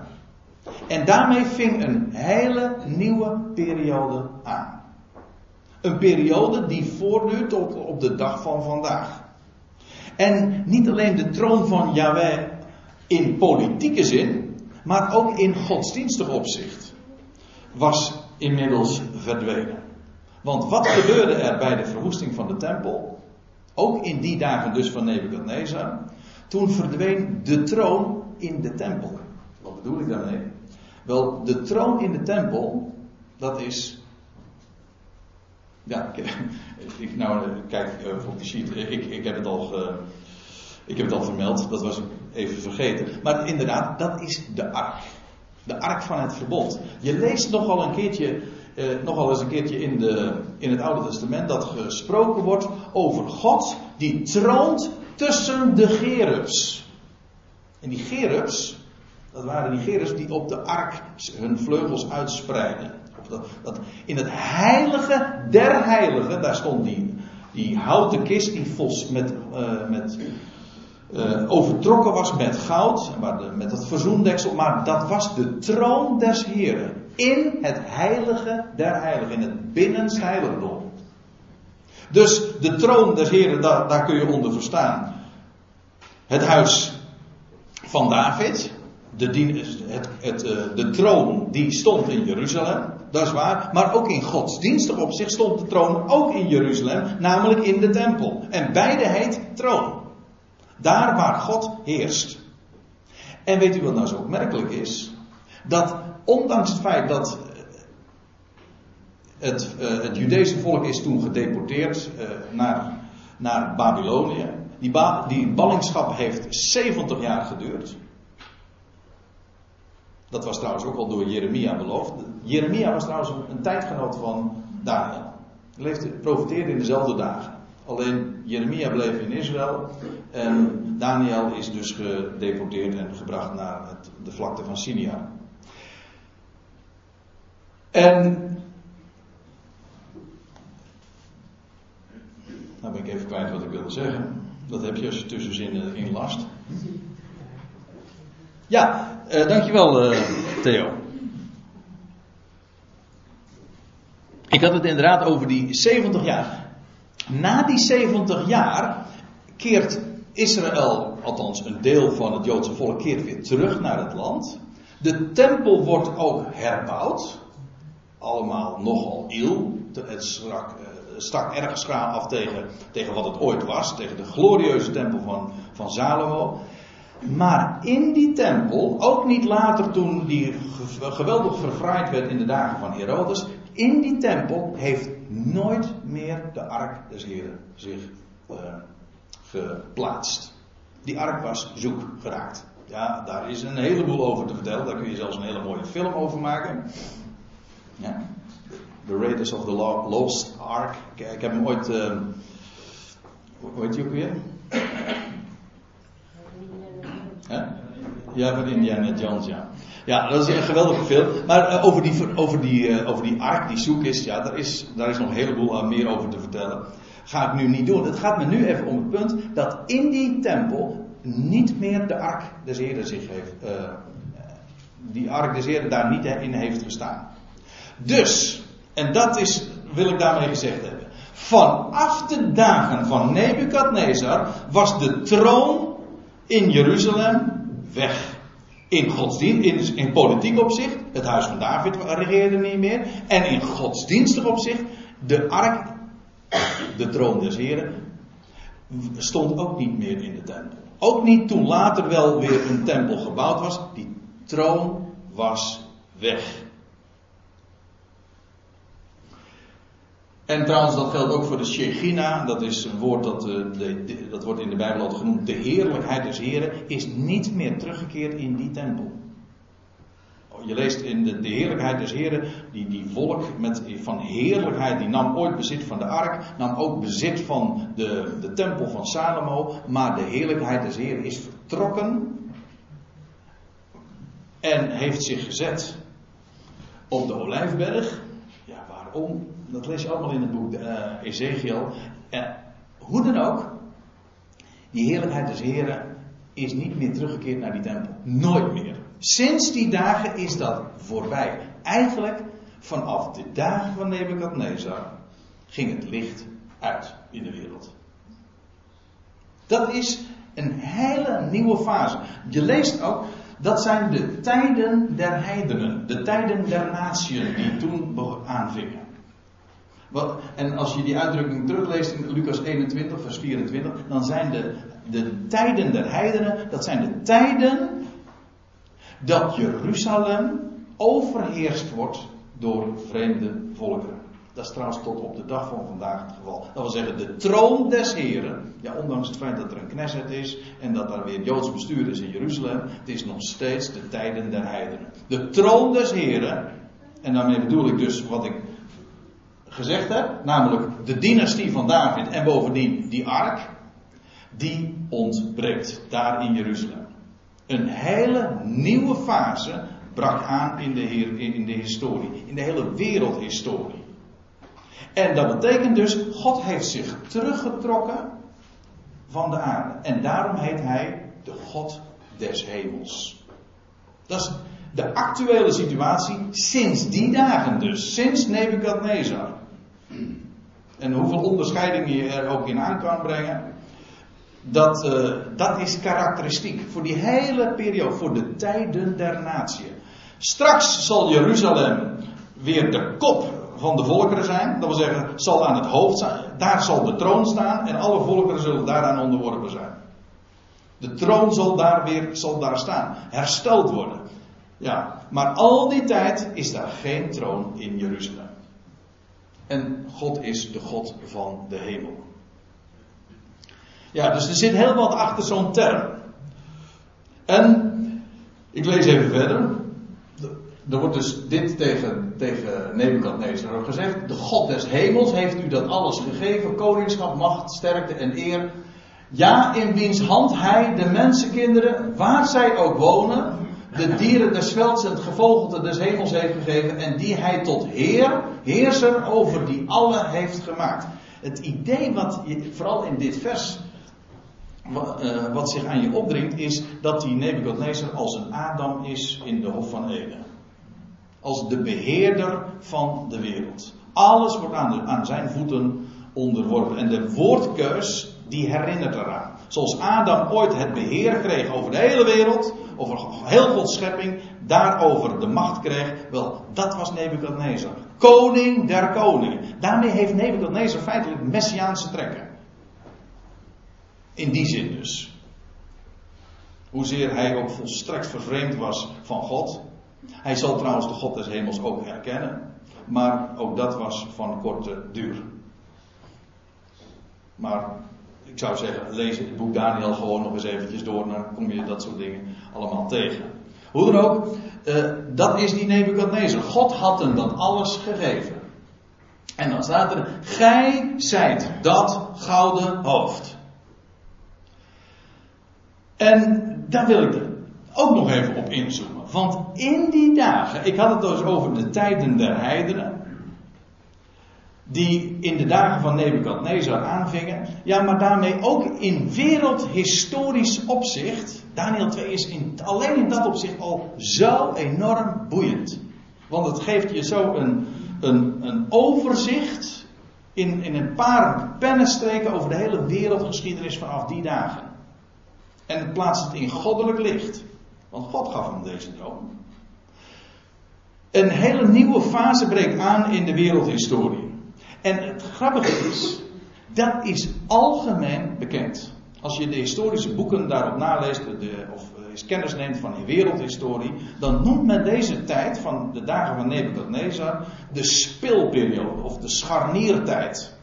En daarmee ving een hele nieuwe periode aan. Een periode die voortduurt tot op de dag van vandaag. En niet alleen de troon van Yahweh in politieke zin, maar ook in godsdienstig opzicht was inmiddels verdwenen. Want wat gebeurde er bij de verwoesting van de tempel? Ook in die dagen dus van Nebuchadnezzar. Toen verdween de troon in de tempel. Wat bedoel ik daarmee? Wel, de troon in de tempel, dat is. Ja, ik, nou, kijk uh, op de sheet. Ik, ik, heb het al ik heb het al vermeld, dat was ik even vergeten. Maar inderdaad, dat is de ark. De ark van het verbond. Je leest nogal een keertje, eh, nogal eens een keertje in, de, in het Oude Testament dat gesproken wordt over God die troont tussen de gerubs. En die gerubs, dat waren die gerers die op de ark hun vleugels uitspreiden. Dat, dat, in het heilige der heiligen, daar stond die, die houten kist die vos met, uh, met uh, overtrokken was met goud, met het verzoendeksel, maar dat was de troon des Heren. In het heilige der heiligen, in het binnenste heiligdom. Dus de troon des Heren, daar, daar kun je onder verstaan. Het huis van David, de, het, het, eh, de troon die stond in Jeruzalem, dat is waar. Maar ook in godsdienstig opzicht stond de troon ook in Jeruzalem, namelijk in de tempel. En beide heet troon. Daar waar God heerst. En weet u wat nou zo opmerkelijk is? Dat ondanks het feit dat het, uh, het volk is toen gedeporteerd uh, naar, naar Babylonië. Die, die ballingschap heeft 70 jaar geduurd. Dat was trouwens ook al door Jeremia beloofd. Jeremia was trouwens een, tijdgenoot van Daniel. Leefde, profiteerde in dezelfde dagen. Alleen Jeremia bleef in Israël en Daniel is dus gedeporteerd en gebracht naar het, de vlakte van Sinia. En. Nou ben ik even kwijt wat ik wilde zeggen. Dat heb je als je tussenzinnen in last. Ja, uh, dankjewel uh, Theo. Ik had het inderdaad over die 70 jaar. Na die 70 jaar keert Israël, althans een deel van het Joodse volk, keert weer terug naar het land. De tempel wordt ook herbouwd. Allemaal nogal iel. Het strak, eh, stak erg schraal af tegen, tegen wat het ooit was. Tegen de glorieuze tempel van, van Salomo. Maar in die tempel, ook niet later toen die geweldig verfraaid werd in de dagen van Herodes. In die tempel heeft nooit meer de ark des Heren zich uh, geplaatst. Die ark was zoek geraakt. Ja, daar is een heleboel over te vertellen. Daar kun je zelfs een hele mooie film over maken. Ja. The Raiders of the Lost Ark. Ik, heb hem ooit. Uh, hoe heet die ook weer? Ja, van Indiana Jones, ja. Ja, dat is een geweldige film. Maar uh, over, die, over, die, uh, over die ark die zoek is, ja, daar is, daar is nog een heleboel meer over te vertellen. Ga ik nu niet doen. Het gaat me nu even om het punt dat in die tempel niet meer de ark des Heren zich heeft. Die ark des Heren daar niet in heeft gestaan. Dus, en dat is, wil ik daarmee gezegd hebben. Vanaf de dagen van Nebukadnezar was de troon in Jeruzalem weg. In godsdienst, in, in politiek opzicht, het huis van David regeerde niet meer. En in godsdienstig opzicht, de ark, de troon des Heren, stond ook niet meer in de tempel. Ook niet toen later wel weer een tempel gebouwd was. Die troon was weg. En trouwens, dat geldt ook voor de Shechina. Dat is een woord dat, uh, de, dat wordt in de Bijbel altijd genoemd. De heerlijkheid des Heren is niet meer teruggekeerd in die tempel. Je leest in de, de heerlijkheid des Heren, die, die volk met, van heerlijkheid, die nam ooit bezit van de ark, nam ook bezit van de, de tempel van Salomo, maar de heerlijkheid des Heren is vertrokken en heeft zich gezet op de Olijfberg. Ja, waarom? Dat lees je allemaal in het boek uh, Ezekiel. Hoe dan ook, die heerlijkheid des Heren is niet meer teruggekeerd naar die tempel. Nooit meer. Sinds die dagen is dat voorbij. Eigenlijk vanaf de dagen van Nebukadnezar ging het licht uit in de wereld. Dat is een hele nieuwe fase. Je leest ook, dat zijn de tijden der heidenen, de tijden der natieën die toen aanvingen. En als je die uitdrukking terugleest in Lucas 21, vers 24, dan zijn de, de tijden der heidenen, dat zijn de tijden dat Jeruzalem overheerst wordt door vreemde volkeren. Dat is trouwens tot op de dag van vandaag het geval. Dat wil zeggen, de troon des Heren, ja, ondanks het feit dat er een Knesset is en dat er weer Joods bestuur is in Jeruzalem, het is nog steeds de tijden der heidenen. De troon des Heren, en daarmee bedoel ik dus wat ik gezegd heb, namelijk de dynastie van David en bovendien die ark, die ontbreekt daar in Jeruzalem. Een hele nieuwe fase brak aan in de, in de historie, in de hele wereldhistorie. En dat betekent dus, God heeft zich teruggetrokken van de aarde. En daarom heet hij de God des hemels. Dat is de actuele situatie sinds die dagen dus, sinds Nebukadnezar. En hoeveel onderscheidingen je er ook in aan kan brengen. Dat, uh, dat is karakteristiek voor die hele periode, voor de tijden der natie. Straks zal Jeruzalem weer de kop van de volkeren zijn. Dat wil zeggen, zal aan het hoofd zijn. Daar zal de troon staan en alle volkeren zullen daaraan onderworpen zijn. De troon zal daar weer zal daar staan. Hersteld worden. Ja, maar al die tijd is daar geen troon in Jeruzalem. En God is de God van de hemel. Ja, dus er zit heel wat achter zo'n term. En ik lees even verder. Er wordt dus dit tegen, tegen Nebukadnezar gezegd. De God des hemels heeft u dat alles gegeven. Koningschap, macht, sterkte en eer. Ja, in wiens hand hij de mensenkinderen, waar zij ook wonen, de dieren des velds en het gevogelte des hemels heeft gegeven en die hij tot Heer, heerser over die alle heeft gemaakt. Het idee wat je, vooral in dit vers, wat, uh, wat zich aan je opdringt, is dat die Nebuchadnezzar als een Adam is in de Hof van Eden. Als de beheerder van de wereld. Alles wordt aan, aan zijn voeten onderworpen. En de woordkeus, die herinnert eraan. Zoals Adam ooit het beheer kreeg over de hele wereld, over heel Gods schepping, daarover de macht kreeg. Wel, dat was Nebukadnezar. Koning der koningen. Daarmee heeft Nebukadnezar feitelijk messiaanse trekken. In die zin dus. Hoezeer hij ook volstrekt vervreemd was van God. Hij zal trouwens de God des hemels ook herkennen. Maar ook dat was van korte duur. Maar ik zou zeggen, lees het boek Daniel gewoon nog eens eventjes door. Dan kom je dat soort dingen allemaal tegen. Hoe dan ook, uh, dat is niet Nebukadnezar. God had hem dat alles gegeven. En dan staat er, gij zijt dat gouden hoofd. En daar wil ik ook nog even op inzoomen. Want in die dagen, ik had het dus over de tijden der heidenen. Die in de dagen van Nebukadnezar aanvingen. Ja, maar daarmee ook in wereldhistorisch opzicht. Daniel 2 is in, alleen in dat opzicht al zo enorm boeiend. Want het geeft je zo een, een, een overzicht. In, in een paar pennenstreken over de hele wereldgeschiedenis vanaf die dagen. En het plaatst het in goddelijk licht. Want God gaf hem deze droom. Een hele nieuwe fase breekt aan in de wereldhistorie. En het grappige is, dat is algemeen bekend. Als je de historische boeken daarop naleest, de, of eens kennis neemt van de wereldhistorie, dan noemt men deze tijd van de dagen van Nebuchadnezzar de speelperiode of de scharniertijd.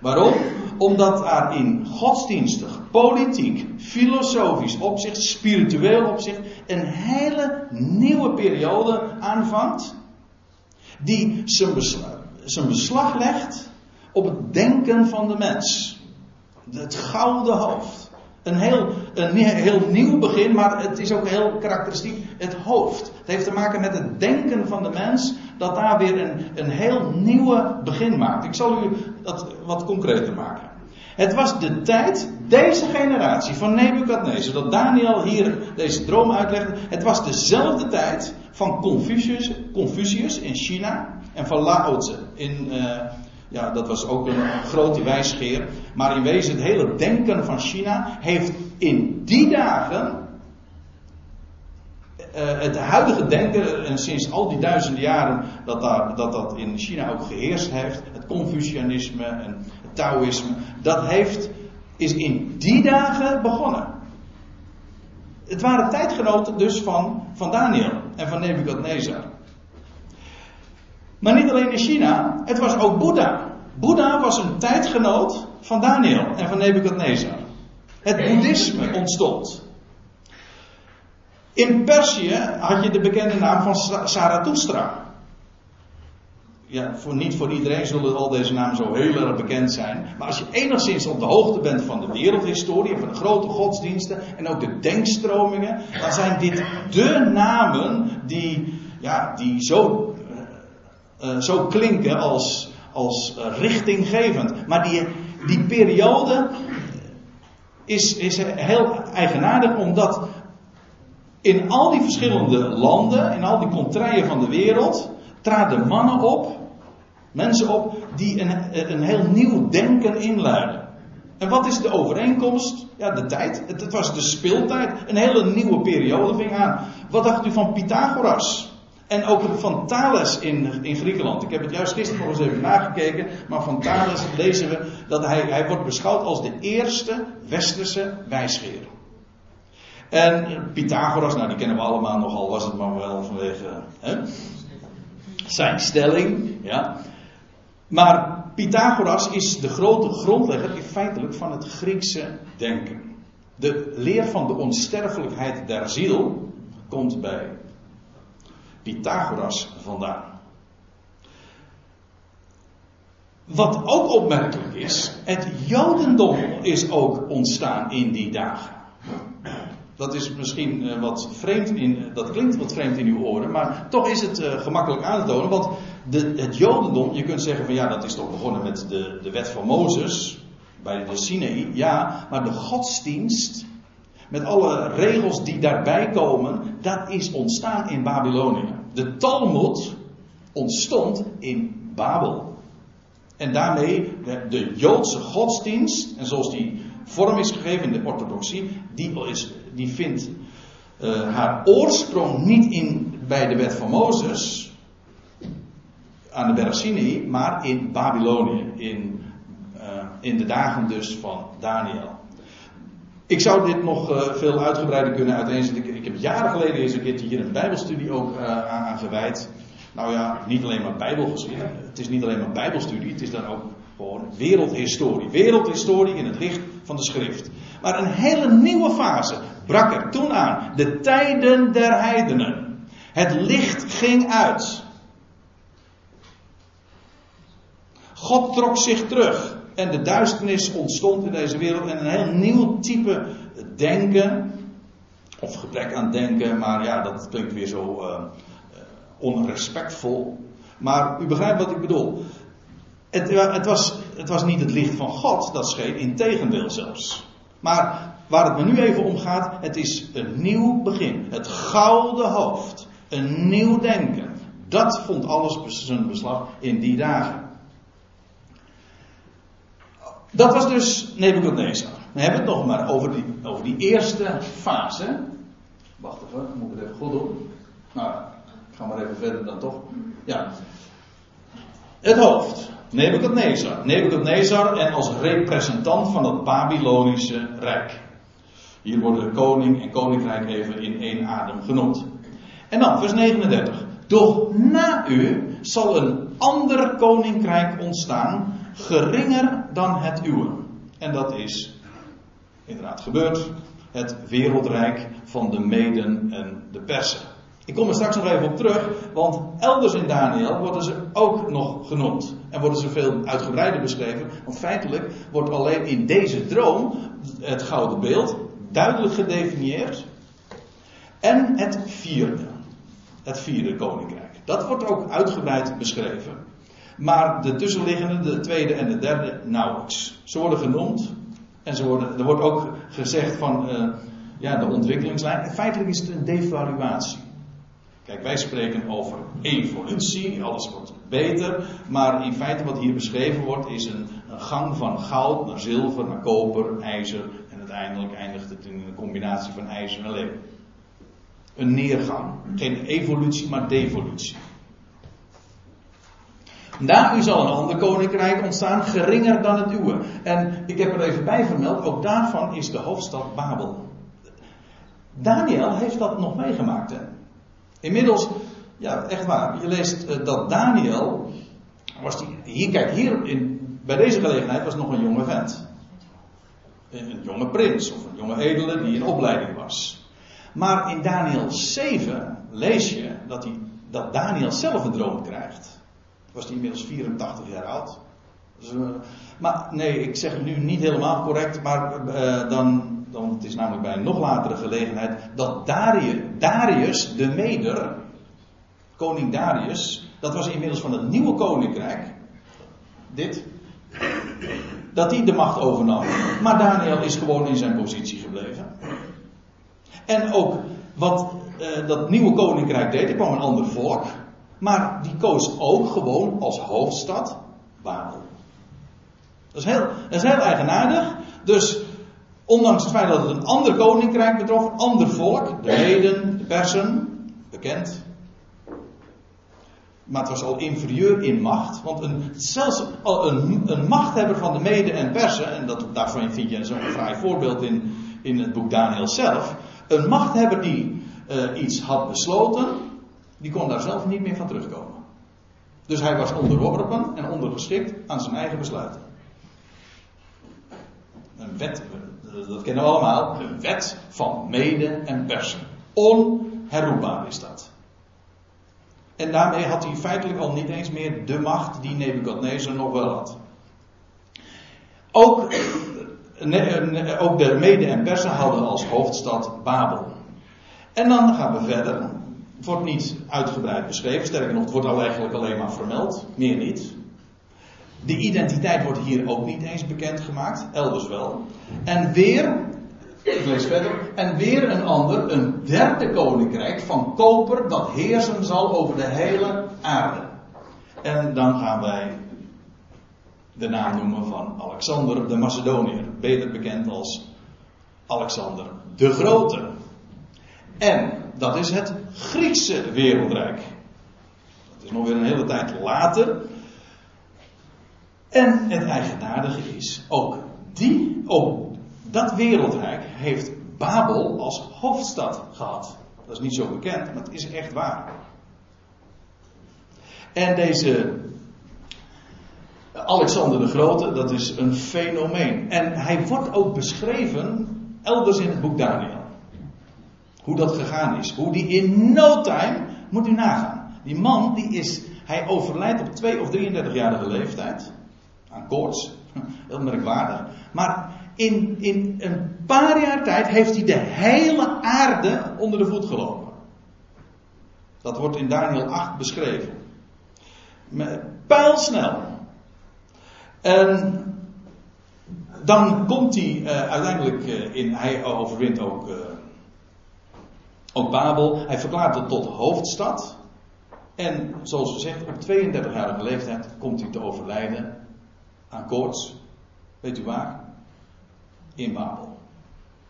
Waarom? Omdat er in godsdienstig, politiek, filosofisch opzicht, spiritueel opzicht, een hele nieuwe periode aanvangt. Die zijn beslag, zijn beslag legt op het denken van de mens. Het gouden hoofd. Een heel, een heel nieuw begin, maar het is ook heel karakteristiek het hoofd. Het heeft te maken met het denken van de mens, dat daar weer een, een heel nieuwe begin maakt. Ik zal u dat wat concreter maken. Het was de tijd, deze generatie van Nebukadnezar, dat Daniel hier deze droom uitlegde. Het was dezelfde tijd van Confucius, Confucius in China en van Lao Tse in, uh, ja, dat was ook een grote wijsgeer. Maar in wezen, het hele denken van China heeft in die dagen. Uh, het huidige denken, en sinds al die duizenden jaren dat, daar, dat dat in China ook geheerst heeft, het Confucianisme en het Taoïsme, dat heeft, is in die dagen begonnen. Het waren tijdgenoten dus van, van Daniel en van Nebukadnezar. Maar niet alleen in China, het was ook Boeddha. Boeddha was een tijdgenoot van Daniel en van Nebukadnezar. Het boeddhisme ontstond. In Perzië had je de bekende naam van Zarathustra. Ja, voor, niet voor iedereen zullen al deze namen zo heel erg bekend zijn. Maar als je enigszins op de hoogte bent van de wereldhistorie, van de grote godsdiensten en ook de denkstromingen, dan zijn dit de namen die, ja, die zo uh, zo klinken als, als richtinggevend. Maar die, die periode is, is heel eigenaardig omdat in al die verschillende landen, in al die contraien van de wereld, traden mannen op, mensen op, die een, een heel nieuw denken inluiden. En wat is de overeenkomst? Ja, de tijd. Het, het was de speeltijd. Een hele nieuwe periode ving aan. Wat dacht u van Pythagoras? En ook van Thales in, in Griekenland. Ik heb het juist gisteren nog eens even nagekeken. Maar van Thales lezen we dat hij, hij wordt beschouwd als de eerste westerse wijsgeer. En Pythagoras, nou die kennen we allemaal nogal, was het maar wel vanwege hè, zijn stelling. Ja. Maar Pythagoras is de grote grondlegger in feitelijk van het Griekse denken. De leer van de onsterfelijkheid der ziel komt bij Pythagoras vandaan. Wat ook opmerkelijk is, het Jodendom is ook ontstaan in die dagen. Dat is misschien eh, wat vreemd in, dat klinkt wat vreemd in uw oren, maar toch is het uh, gemakkelijk aan te tonen. Want de, het Jodendom, je kunt zeggen van ja, dat is toch begonnen met de, de wet van Mozes, bij de Sinaï, ja, maar de godsdienst met alle regels die daarbij komen, dat is ontstaan in Babylonië. De Talmud ontstond in Babel. En daarmee de, de Joodse godsdienst, en zoals die vorm is gegeven in de orthodoxie, die, is, die vindt uh, haar oorsprong niet in, bij de wet van Mozes, aan de berg maar in Babylonië, in, uh, in de dagen dus van Daniel. Ik zou dit nog uh, veel uitgebreider kunnen uiteenzetten. Ik, heb jaren geleden eens een keertje hier een Bijbelstudie ook aan gewijd. Nou ja, niet alleen maar Bijbelgeschiedenis. Het is niet alleen maar Bijbelstudie, het is dan ook gewoon wereldhistorie. Wereldhistorie in het licht van de schrift. Maar een hele nieuwe fase brak er toen aan. De tijden der heidenen. Het licht ging uit. God trok zich terug. En de duisternis ontstond in deze wereld. En een heel nieuw type denken. Of gebrek aan denken. Maar ja, dat klinkt weer zo uh, onrespectvol. Maar u begrijpt wat ik bedoel. Het, het, was, het was niet het licht van God dat scheen, in tegendeel zelfs. Maar waar het me nu even om gaat, het is een nieuw begin. Het gouden hoofd. Een nieuw denken. Dat vond alles zijn beslag in die dagen. Dat was dus Nebuchadnezzar. We hebben het nog maar over die, over die eerste fase. Wacht even, moet ik het even goed doen. Nou, ik ga maar even verder dan toch. Ja. Het hoofd. Nebuchadnezzar. Nebuchadnezzar en als representant van het Babylonische Rijk. Hier worden koning en koninkrijk even in één adem genoemd. En dan, vers 39. Doch na u zal een ander koninkrijk ontstaan, geringer dan het uwe. En dat is inderdaad gebeurd. Het wereldrijk van de Meden en de Persen. Ik kom er straks nog even op terug, want elders in Daniel worden ze ook nog genoemd. En worden ze veel uitgebreider beschreven, want feitelijk wordt alleen in deze droom het gouden beeld duidelijk gedefinieerd. En het vierde, het vierde koninkrijk. Dat wordt ook uitgebreid beschreven. Maar de tussenliggende, de tweede en de derde, nauwelijks. Ze worden genoemd. En ze worden, er wordt ook gezegd van uh, ja, de ontwikkelingslijn. Feitelijk is het een devaluatie. Kijk, wij spreken over evolutie, alles wordt beter. Maar in feite wat hier beschreven wordt is een, een gang van goud naar zilver, naar koper, ijzer. En uiteindelijk eindigt het in een combinatie van ijzer en leem. Een neergang. Geen evolutie, maar devolutie. Na u zal een ander koninkrijk ontstaan, geringer dan het uwe. En ik heb er even bij vermeld, ook daarvan is de hoofdstad Babel. Daniel heeft dat nog meegemaakt. Hè? Inmiddels, ja, echt waar. Je leest uh, dat Daniel, was die, hier, kijk, hier in, bij deze gelegenheid was nog een jonge vent. Een, een jonge prins of een jonge edele die in opleiding was. Maar in Daniel 7 lees je dat, hij, dat Daniel zelf een droom krijgt was hij inmiddels 84 jaar oud. Dus, uh, maar nee, ik zeg het nu niet helemaal correct, maar uh, dan, dan, het is namelijk bij een nog latere gelegenheid, dat Darius, Darius de Meder, koning Darius, dat was inmiddels van het nieuwe koninkrijk, dit, dat hij de macht overnam. Maar Daniel is gewoon in zijn positie gebleven. En ook wat uh, dat nieuwe koninkrijk deed, er kwam een ander volk. Maar die koos ook gewoon als hoofdstad Babel. Dat is heel, dat eigenaardig. Dus ondanks het feit dat het een ander koninkrijk betrof, ander volk, de Meden, de Persen, bekend. Maar het was al inferieur in macht. Want een, zelfs een, een machthebber van de Meden en Persen, en dat, daarvan vind je zo'n fraai voorbeeld in, in het boek Daniel zelf. Een machthebber die uh, iets had besloten, die kon daar zelf niet meer van terugkomen. Dus hij was onderworpen en ondergeschikt aan zijn eigen besluiten. Een wet, dat kennen we allemaal, een wet van mede en persen. Onherroepbaar is dat. En daarmee had hij feitelijk al niet eens meer de macht die Nebukadnezar nog wel had. Ook, ook de mede en persen hadden als hoofdstad Babel. En dan gaan we verder. Het wordt niet uitgebreid beschreven, sterker nog, het wordt al eigenlijk alleen maar vermeld, meer niet. De identiteit wordt hier ook niet eens bekendgemaakt, elders wel. En weer, ik lees verder, en weer een ander, een derde koninkrijk van koper dat heersen zal over de hele aarde. En dan gaan wij de naam noemen van Alexander de Macedoniër, beter bekend als Alexander de Grote. En dat is het Griekse wereldrijk. Dat is nog weer een hele tijd later. En het eigenaardige is, ook die, ook dat wereldrijk heeft Babel als hoofdstad gehad. Dat is niet zo bekend, maar het is echt waar. En deze Alexander de Grote, dat is een fenomeen. En hij wordt ook beschreven elders in het boek Daniel. Hoe dat gegaan is. Hoe die in no time, moet u nagaan. Die man, die is, hij overlijdt op 2 of 33-jarige leeftijd. Aan koorts. Heel merkwaardig. Maar in, in een paar jaar tijd heeft hij de hele aarde onder de voet gelopen. Dat wordt in Daniel 8 beschreven. Pijlsnel. En dan komt hij uh, uiteindelijk uh, in, hij overwint ook, uh, ook Babel. Hij verklaart het tot hoofdstad. En zoals gezegd, op 32-jarige leeftijd komt hij te overlijden aan koorts. Weet u waar? In Babel.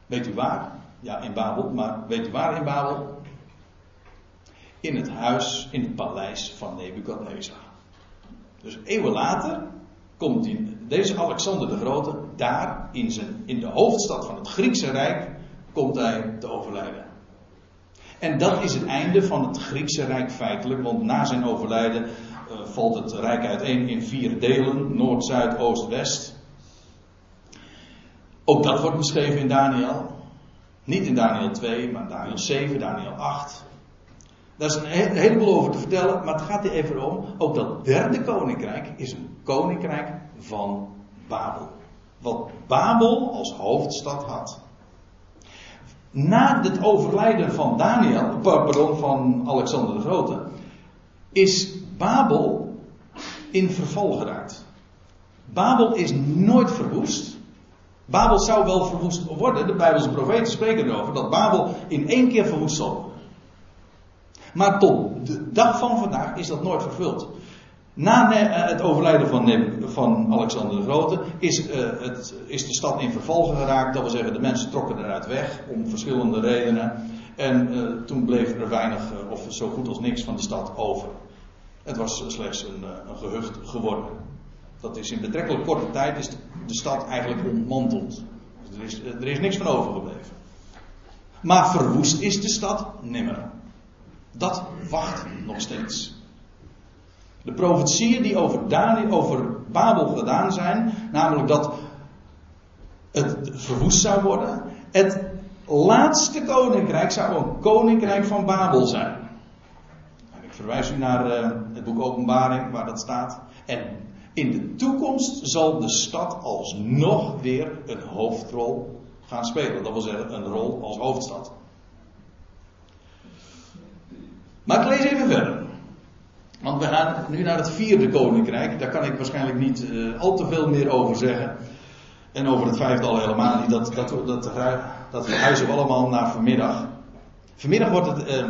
Weet u waar? Ja, in Babel. Maar weet u waar in Babel? In het huis, in het paleis van Nebukadnezar. Dus eeuwen later komt die, deze Alexander de Grote daar in, zijn, in de hoofdstad van het Griekse Rijk komt hij te overlijden. En dat is het einde van het Griekse Rijk feitelijk, want na zijn overlijden uh, valt het Rijk uiteen in vier delen: Noord, Zuid, Oost, West. Ook dat wordt beschreven in Daniel. Niet in Daniel 2, maar Daniel 7, Daniel 8. Daar is een heleboel over te vertellen, maar het gaat hier even om. Ook dat derde koninkrijk is een koninkrijk van Babel. Wat Babel als hoofdstad had. Na het overlijden van Daniel, pardon, van Alexander de Grote, is Babel in verval geraakt. Babel is nooit verwoest. Babel zou wel verwoest worden. De Bijbelse profeten spreken erover dat Babel in één keer verwoest zal worden. Maar tot de dag van vandaag is dat nooit vervuld. Na eh, het overlijden van, van Alexander de Grote is, uh, het, is de stad in verval geraakt. Dat wil zeggen, de mensen trokken eruit weg om verschillende redenen. En uh, toen bleef er weinig of zo goed als niks van de stad over. Het was slechts een, een gehucht geworden. Dat is in betrekkelijk korte tijd is de, de stad eigenlijk ontmanteld. Dus er, is, er is niks van overgebleven. Maar verwoest is de stad nimmer. Dat wacht nog steeds. De profetieën die over, over Babel gedaan zijn, namelijk dat het verwoest zou worden. Het laatste koninkrijk zou een koninkrijk van Babel zijn. Ik verwijs u naar uh, het boek Openbaring waar dat staat. En in de toekomst zal de stad alsnog weer een hoofdrol gaan spelen. Dat wil zeggen een rol als hoofdstad. Maar ik lees even verder. Want we gaan nu naar het vierde koninkrijk. Daar kan ik waarschijnlijk niet uh, al te veel meer over zeggen. En over het vijfde al helemaal niet. Dat, dat, dat, dat verhuizen we allemaal naar vanmiddag. Vanmiddag wordt het, uh, uh,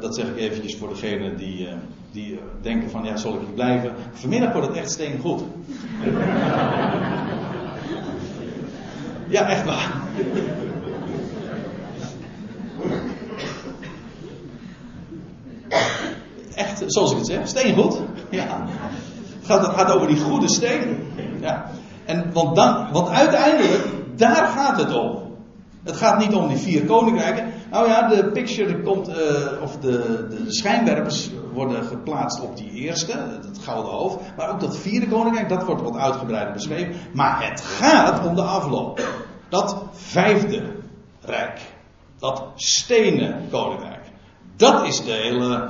dat zeg ik eventjes voor degenen die, die denken van ja, zal ik hier blijven. Vanmiddag wordt het echt steen goed. ja, echt waar. Echt, zoals ik het zeg, steengoed. Ja. Het gaat, het gaat over die goede steen. Ja. En, want, dan, uiteindelijk, daar gaat het om. Het gaat niet om die vier koninkrijken. Nou ja, de picture komt, uh, of de, de, schijnwerpers worden geplaatst op die eerste, het gouden hoofd. Maar ook dat vierde koninkrijk, dat wordt wat uitgebreider beschreven. Maar het gaat om de afloop. Dat vijfde rijk. Dat stenen koninkrijk. Dat is de hele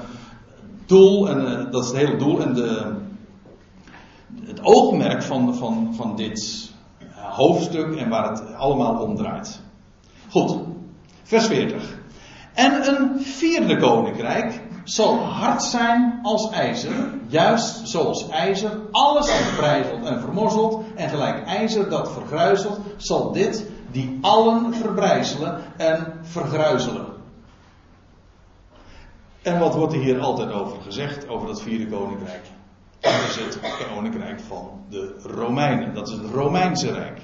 doel, en uh, dat is het hele doel en de, het oogmerk van, van, van dit hoofdstuk en waar het allemaal om draait. Goed, vers 40. En een vierde koninkrijk zal hard zijn als ijzer, juist zoals ijzer alles verbrijzelt en vermorzelt, en gelijk ijzer dat vergruizelt, zal dit die allen verbrijzelen en vergruizelen. En wat wordt er hier altijd over gezegd, over dat vierde koninkrijk? Dat is het koninkrijk van de Romeinen. Dat is het Romeinse Rijk.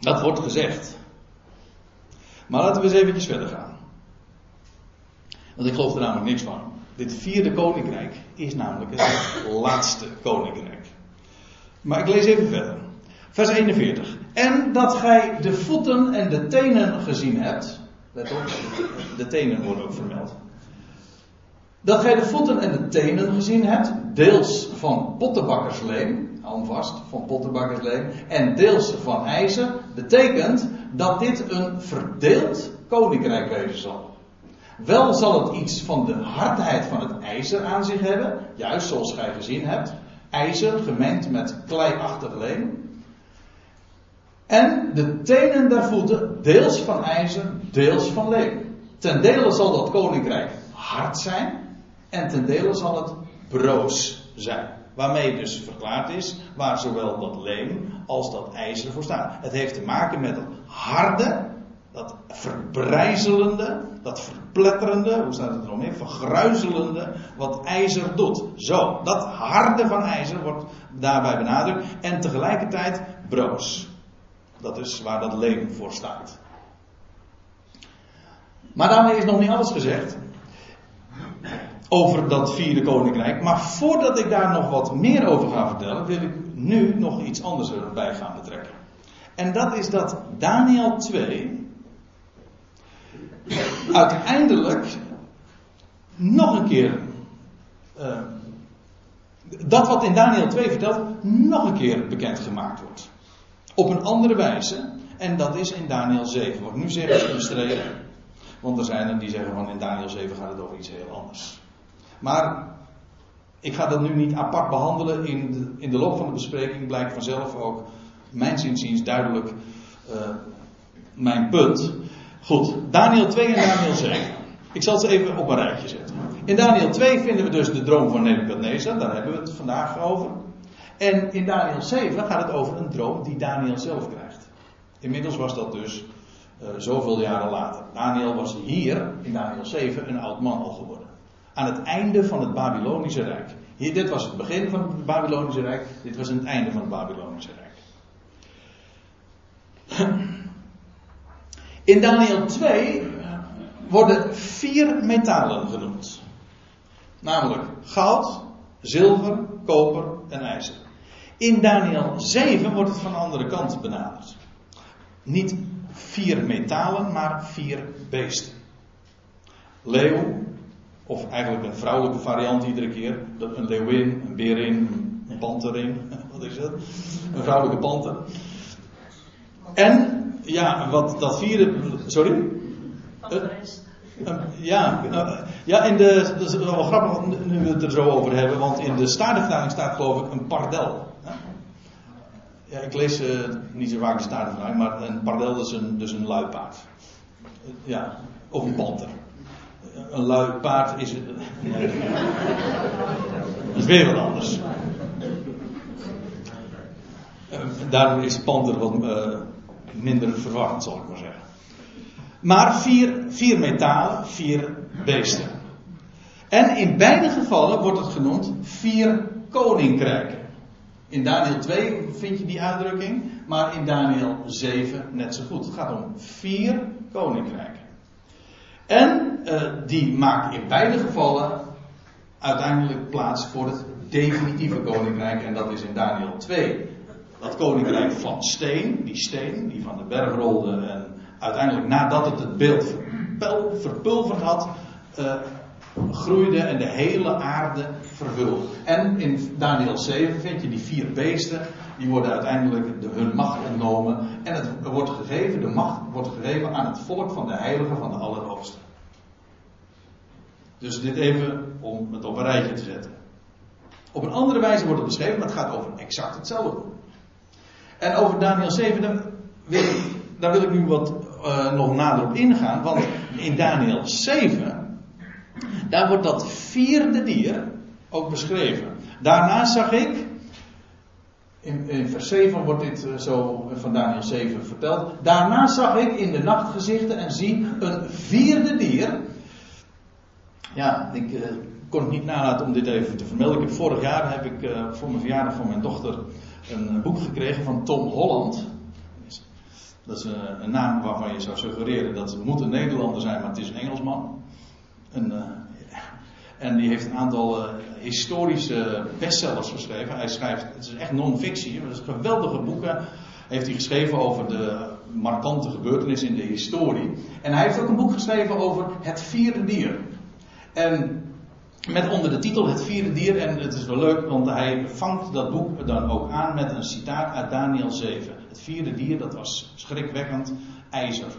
Dat wordt gezegd. Maar laten we eens eventjes verder gaan. Want ik geloof er namelijk niks van. Dit vierde koninkrijk is namelijk het laatste koninkrijk. Maar ik lees even verder. Vers 41. En dat gij de voeten en de tenen gezien hebt. Let op, de tenen worden ook vermeld. Dat gij de voeten en de tenen gezien hebt, deels van pottenbakkersleem, hou vast, van pottenbakkersleem, en deels van ijzer, betekent dat dit een verdeeld koninkrijk wezen zal. Wel zal het iets van de hardheid van het ijzer aan zich hebben, juist zoals gij gezien hebt, ijzer gemengd met kleiachtig leem. En de tenen der voeten, deels van ijzer, deels van leem. Ten dele zal dat koninkrijk hard zijn, en ten dele zal het broos zijn. Waarmee dus verklaard is waar zowel dat leem als dat ijzer voor staat. Het heeft te maken met dat harde, dat verbrijzelende, dat verpletterende, hoe staat het erom in? Vergruizelende, wat ijzer doet. Zo, dat harde van ijzer wordt daarbij benadrukt. En tegelijkertijd broos. Dat is waar dat leem voor staat. Maar daarmee is nog niet alles gezegd over dat vierde koninkrijk. Maar voordat ik daar nog wat meer over ga vertellen, wil ik nu nog iets anders erbij gaan betrekken. En dat is dat Daniel 2 uiteindelijk nog een keer uh, dat wat in Daniel 2 vertelt, nog een keer bekendgemaakt wordt. Op een andere wijze. En dat is in Daniel 7. Wat nu zeggen ze bestreden. Want er zijn er die zeggen van in Daniel 7 gaat het over iets heel anders. Maar ik ga dat nu niet apart behandelen. In de, in de loop van de bespreking blijkt vanzelf ook, mijn zinziens, duidelijk uh, mijn punt. Goed, Daniel 2 en Daniel 7. Ik zal ze even op een rijtje zetten. In Daniel 2 vinden we dus de droom van Nebuchadnezzar, daar hebben we het vandaag over. En in Daniel 7 gaat het over een droom die Daniel zelf krijgt. Inmiddels was dat dus uh, zoveel jaren later. Daniel was hier, in Daniel 7, een oud man al geworden. Aan het einde van het Babylonische Rijk. Hier, dit was het begin van het Babylonische Rijk, dit was het einde van het Babylonische Rijk. In Daniel 2 worden vier metalen genoemd. Namelijk goud, zilver, koper en ijzer. In Daniel 7 wordt het van de andere kant benaderd. Niet vier metalen, maar vier beesten. Leeuw, of eigenlijk een vrouwelijke variant iedere keer. Een leeuwin, een berin, een panterin. Wat is het? Een vrouwelijke panter. En, ja, wat dat vierde. Sorry? Uh, ja, uh, ja, in de, dat is wel grappig nu we het er zo over hebben, want in de Statenvertaling staat geloof ik een pardel. Ja, ik lees uh, niet zo vaak de Statenvertaling, maar een pardel is een, dus een luipaard. Ja, of een panter een lui paard is. Nee. Dat is weer wat anders. Uh, daarom is panter wat uh, minder verwarrend, zal ik maar zeggen. Maar vier, vier metalen, vier beesten. En in beide gevallen wordt het genoemd vier koninkrijken. In Daniel 2 vind je die uitdrukking, maar in Daniel 7 net zo goed. Het gaat om vier koninkrijken. En uh, die maakt in beide gevallen uiteindelijk plaats voor het definitieve koninkrijk. En dat is in Daniel 2. Dat koninkrijk van steen, die steen die van de berg rolde en uiteindelijk nadat het het beeld verpulverd had, uh, groeide en de hele aarde vervulde. En in Daniel 7 vind je die vier beesten, die worden uiteindelijk de, hun macht ontnomen. En het wordt gegeven, de macht wordt gegeven aan het volk van de heiligen van de Allerhoogste. Dus dit even om het op een rijtje te zetten. Op een andere wijze wordt het beschreven, maar het gaat over exact hetzelfde. En over Daniel 7, daar wil ik, daar wil ik nu wat uh, nog nader op ingaan. Want in Daniel 7, daar wordt dat vierde dier ook beschreven. Daarna zag ik, in, in vers 7 wordt dit uh, zo van Daniel 7 verteld. Daarna zag ik in de nachtgezichten en zie een vierde dier. Ja, ik uh, kon het niet nalaten om dit even te vermelden. Vorig jaar heb ik uh, voor mijn verjaardag van mijn dochter een boek gekregen van Tom Holland. Dat is een, naam waarvan je zou suggereren dat het moet een Nederlander zijn, maar het is een Engelsman. Een, en die heeft een aantal uh, historische bestsellers geschreven. Hij schrijft, het is echt non-fictie, het is geweldige boeken. Heeft hij geschreven over de markante gebeurtenissen in de historie. En hij heeft ook een boek geschreven over het vierde dier. En met onder de titel Het vierde dier. En het is wel leuk, want hij vangt dat boek dan ook aan met een citaat uit Daniel 7. Het vierde dier, dat was schrikwekkend ijzer.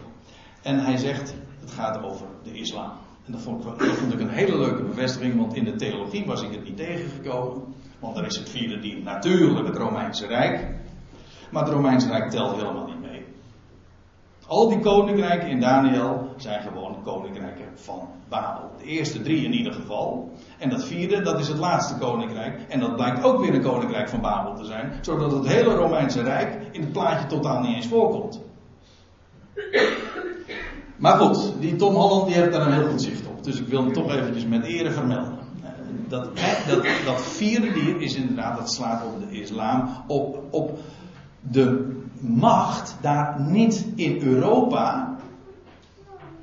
En hij zegt, het gaat over de islam. En dat vond, ik een hele leuke bevestiging, want in de theologie was ik het niet tegengekomen. Want dan is het vierde dier natuurlijk het Romeinse Rijk. Maar het Romeinse Rijk telt helemaal niet mee. Al die koninkrijken in Daniel zijn gewoon koninkrijken van Babel. De eerste drie in ieder geval. En dat vierde, dat is het laatste koninkrijk. En dat blijkt ook weer een koninkrijk van Babel te zijn. Zodat het hele Romeinse Rijk in het plaatje totaal niet eens voorkomt. Maar goed, die Tom Holland die heeft daar een heel goed zicht op. Dus ik wil hem toch eventjes met ere vermelden. Dat, dat, dat vierde dier is inderdaad, dat slaat op de islam, op, op de macht daar niet in Europa,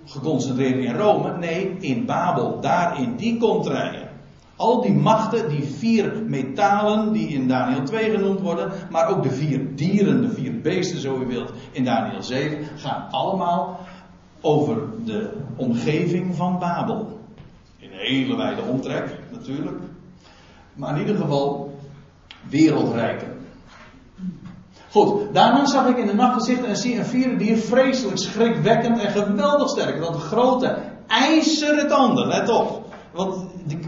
geconcentreerd in Rome, nee, in Babel, daar in die contraien. Al die machten, die vier metalen die in Daniel 2 genoemd worden, maar ook de vier dieren, de vier beesten, zo u wilt, in Daniel 7, gaan allemaal over de omgeving van Babel. In een hele wijde omtrek, natuurlijk. Maar in ieder geval wereldrijken. Goed, daarna zag ik in de nachtgezicht en zie een vierde dier vreselijk schrikwekkend en geweldig sterk. Dat grote ijzeren tanden, let op. Want ik,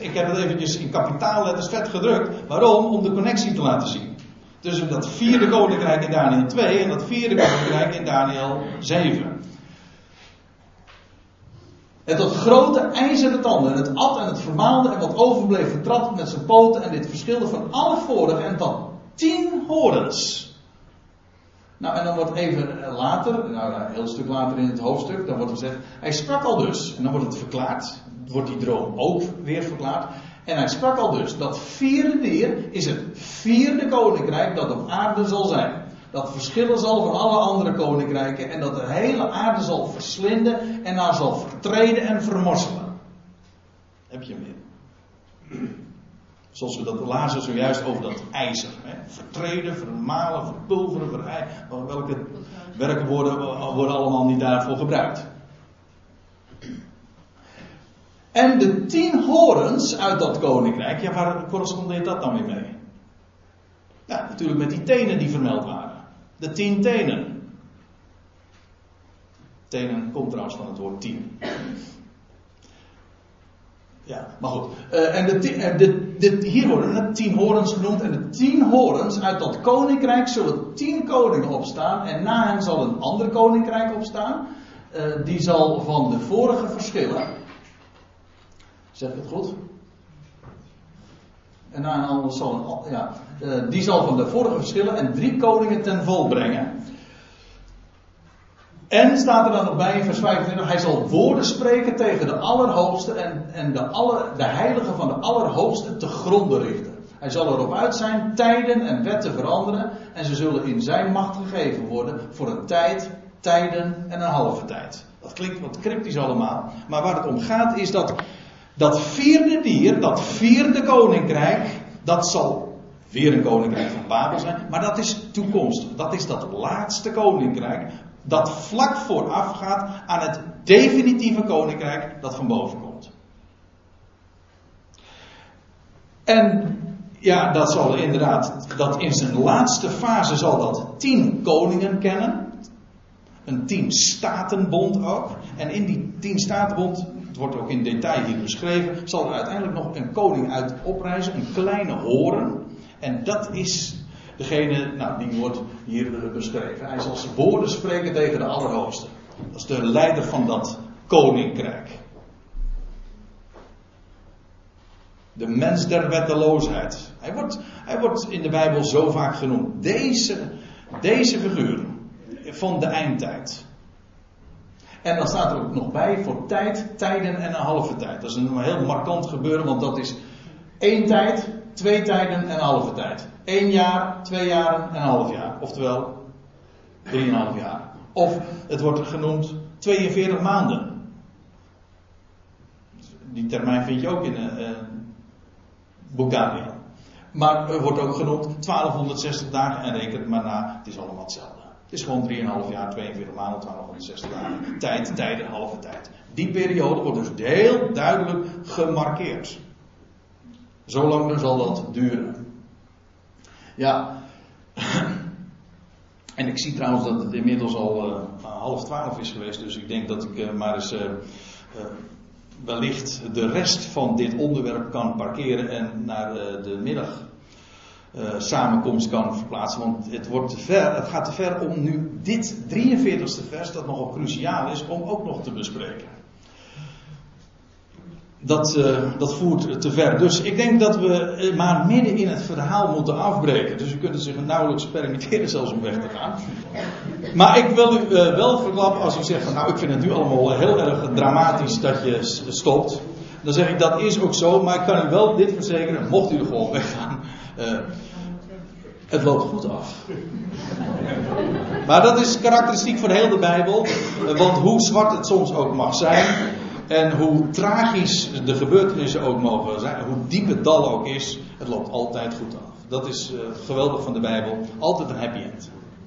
ik, heb het eventjes in kapitaalletters vet gedrukt. Waarom? Om de connectie te laten zien. Tussen dat vierde koninkrijk in Daniel 2 en dat vierde koninkrijk in Daniel 7. Het had grote ijzeren tanden en het at en het vermaalde en wat overbleef vertrad met zijn poten en dit verschilde van alle vorige en dan tien horens. Nou, en dan wordt even later, nou een heel stuk later in het hoofdstuk, dan wordt gezegd, hij sprak al dus. En dan wordt het verklaard, wordt die droom ook weer verklaard. En hij sprak al dus, dat vierde dier is het vierde koninkrijk dat op aarde zal zijn. Dat verschillen zal van alle andere koninkrijken en dat de hele aarde zal verslinden en haar zal vertreden en vermorselen. Heb je hem weer. Zoals we dat lazen zojuist over dat ijzer. Hè? Vertreden, vermalen, verpulveren, verij. Welke werkwoorden worden allemaal niet daarvoor gebruikt. En de tien horens uit dat koninkrijk, ja, waar correspondeert dat dan weer mee? Ja, natuurlijk met die tenen die vermeld waren. De tien tenen. Tenen komt trouwens van het woord tien. Ja, maar goed. Uh, en de, hier worden tien horens genoemd. En de tien horens uit dat koninkrijk zullen tien koningen opstaan. En na hen zal een ander koninkrijk opstaan. Uh, die zal van de vorige verschillen. Zeg ik het goed? En na een ander zal een, ja, die zal van de vorige verschillen en drie koningen ten vol brengen. En staat er dan nog bij in vers 25, hij zal woorden spreken tegen de Allerhoogste en, en de, aller, de Heilige van de Allerhoogste te gronden richten. Hij zal erop uit zijn tijden en wetten veranderen en ze zullen in zijn macht gegeven worden voor een tijd, tijden en een halve tijd. Dat klinkt wat cryptisch allemaal, maar waar het om gaat is dat dat vierde dier, dat vierde koninkrijk, dat zal weer een koninkrijk van Babel zijn, maar dat is toekomstig. Dat is dat laatste koninkrijk dat vlak vooraf gaat aan het definitieve koninkrijk dat van boven komt. En ja, dat zal inderdaad, dat in zijn laatste fase zal dat tien koningen kennen. Een tien statenbond ook. En in die tien statenbond, het wordt ook in detail hier beschreven, zal er uiteindelijk nog een koning uit oprijzen, een kleine horen. En dat is Degene, nou, die wordt hier beschreven. Hij zal zijn woorden spreken tegen de Allerhoogste. Dat is de leider van dat koninkrijk. De mens der wetteloosheid. Hij wordt, hij wordt in de Bijbel zo vaak genoemd. Deze, deze figuur van de eindtijd. En dan staat er ook nog bij voor tijd, tijden en een halve tijd. Dat is een heel markant gebeuren, want dat is één tijd, twee tijden en een halve tijd. Eén jaar, twee jaren en een half jaar. Oftewel, drieënhalf jaar. Of het wordt genoemd 42 maanden. Die termijn vind je ook in een uh, boek Daniel. Maar er wordt ook genoemd 1260 dagen en reken het maar na, het is allemaal hetzelfde. Het is gewoon 3,5 jaar, 42 maanden, 1260 dagen. Tijd, tijd en halve tijd. Die periode wordt dus heel duidelijk gemarkeerd. Zolang zal dat duren. Ja. En ik zie trouwens dat het inmiddels al uh, half twaalf is geweest. Dus ik denk dat ik uh, maar eens uh, wellicht de rest van dit onderwerp kan parkeren en naar de middag samenkomst kan verplaatsen. Want het, wordt te ver, het gaat te ver om nu dit 43ste vers, dat nogal cruciaal is, om ook nog te bespreken. Dat, uh, dat voert te ver. Dus ik denk dat we maar midden in het verhaal moeten afbreken. Dus u kunt zich nauwelijks permitteren zelfs om weg te gaan. Maar ik wil u wel verklappen als u zegt van nou ik vind het nu allemaal heel erg dramatisch dat je stopt. Dan zeg ik dat is ook zo, maar ik kan u wel dit verzekeren, mocht u er gewoon weggaan. Uh, het loopt goed af. Maar dat is karakteristiek van heel de Bijbel. Want hoe zwart het soms ook mag zijn. En hoe tragisch de gebeurtenissen ook mogen zijn. Hoe diep het dal ook is. Het loopt altijd goed af. Dat is uh, geweldig van de Bijbel. Altijd een happy end.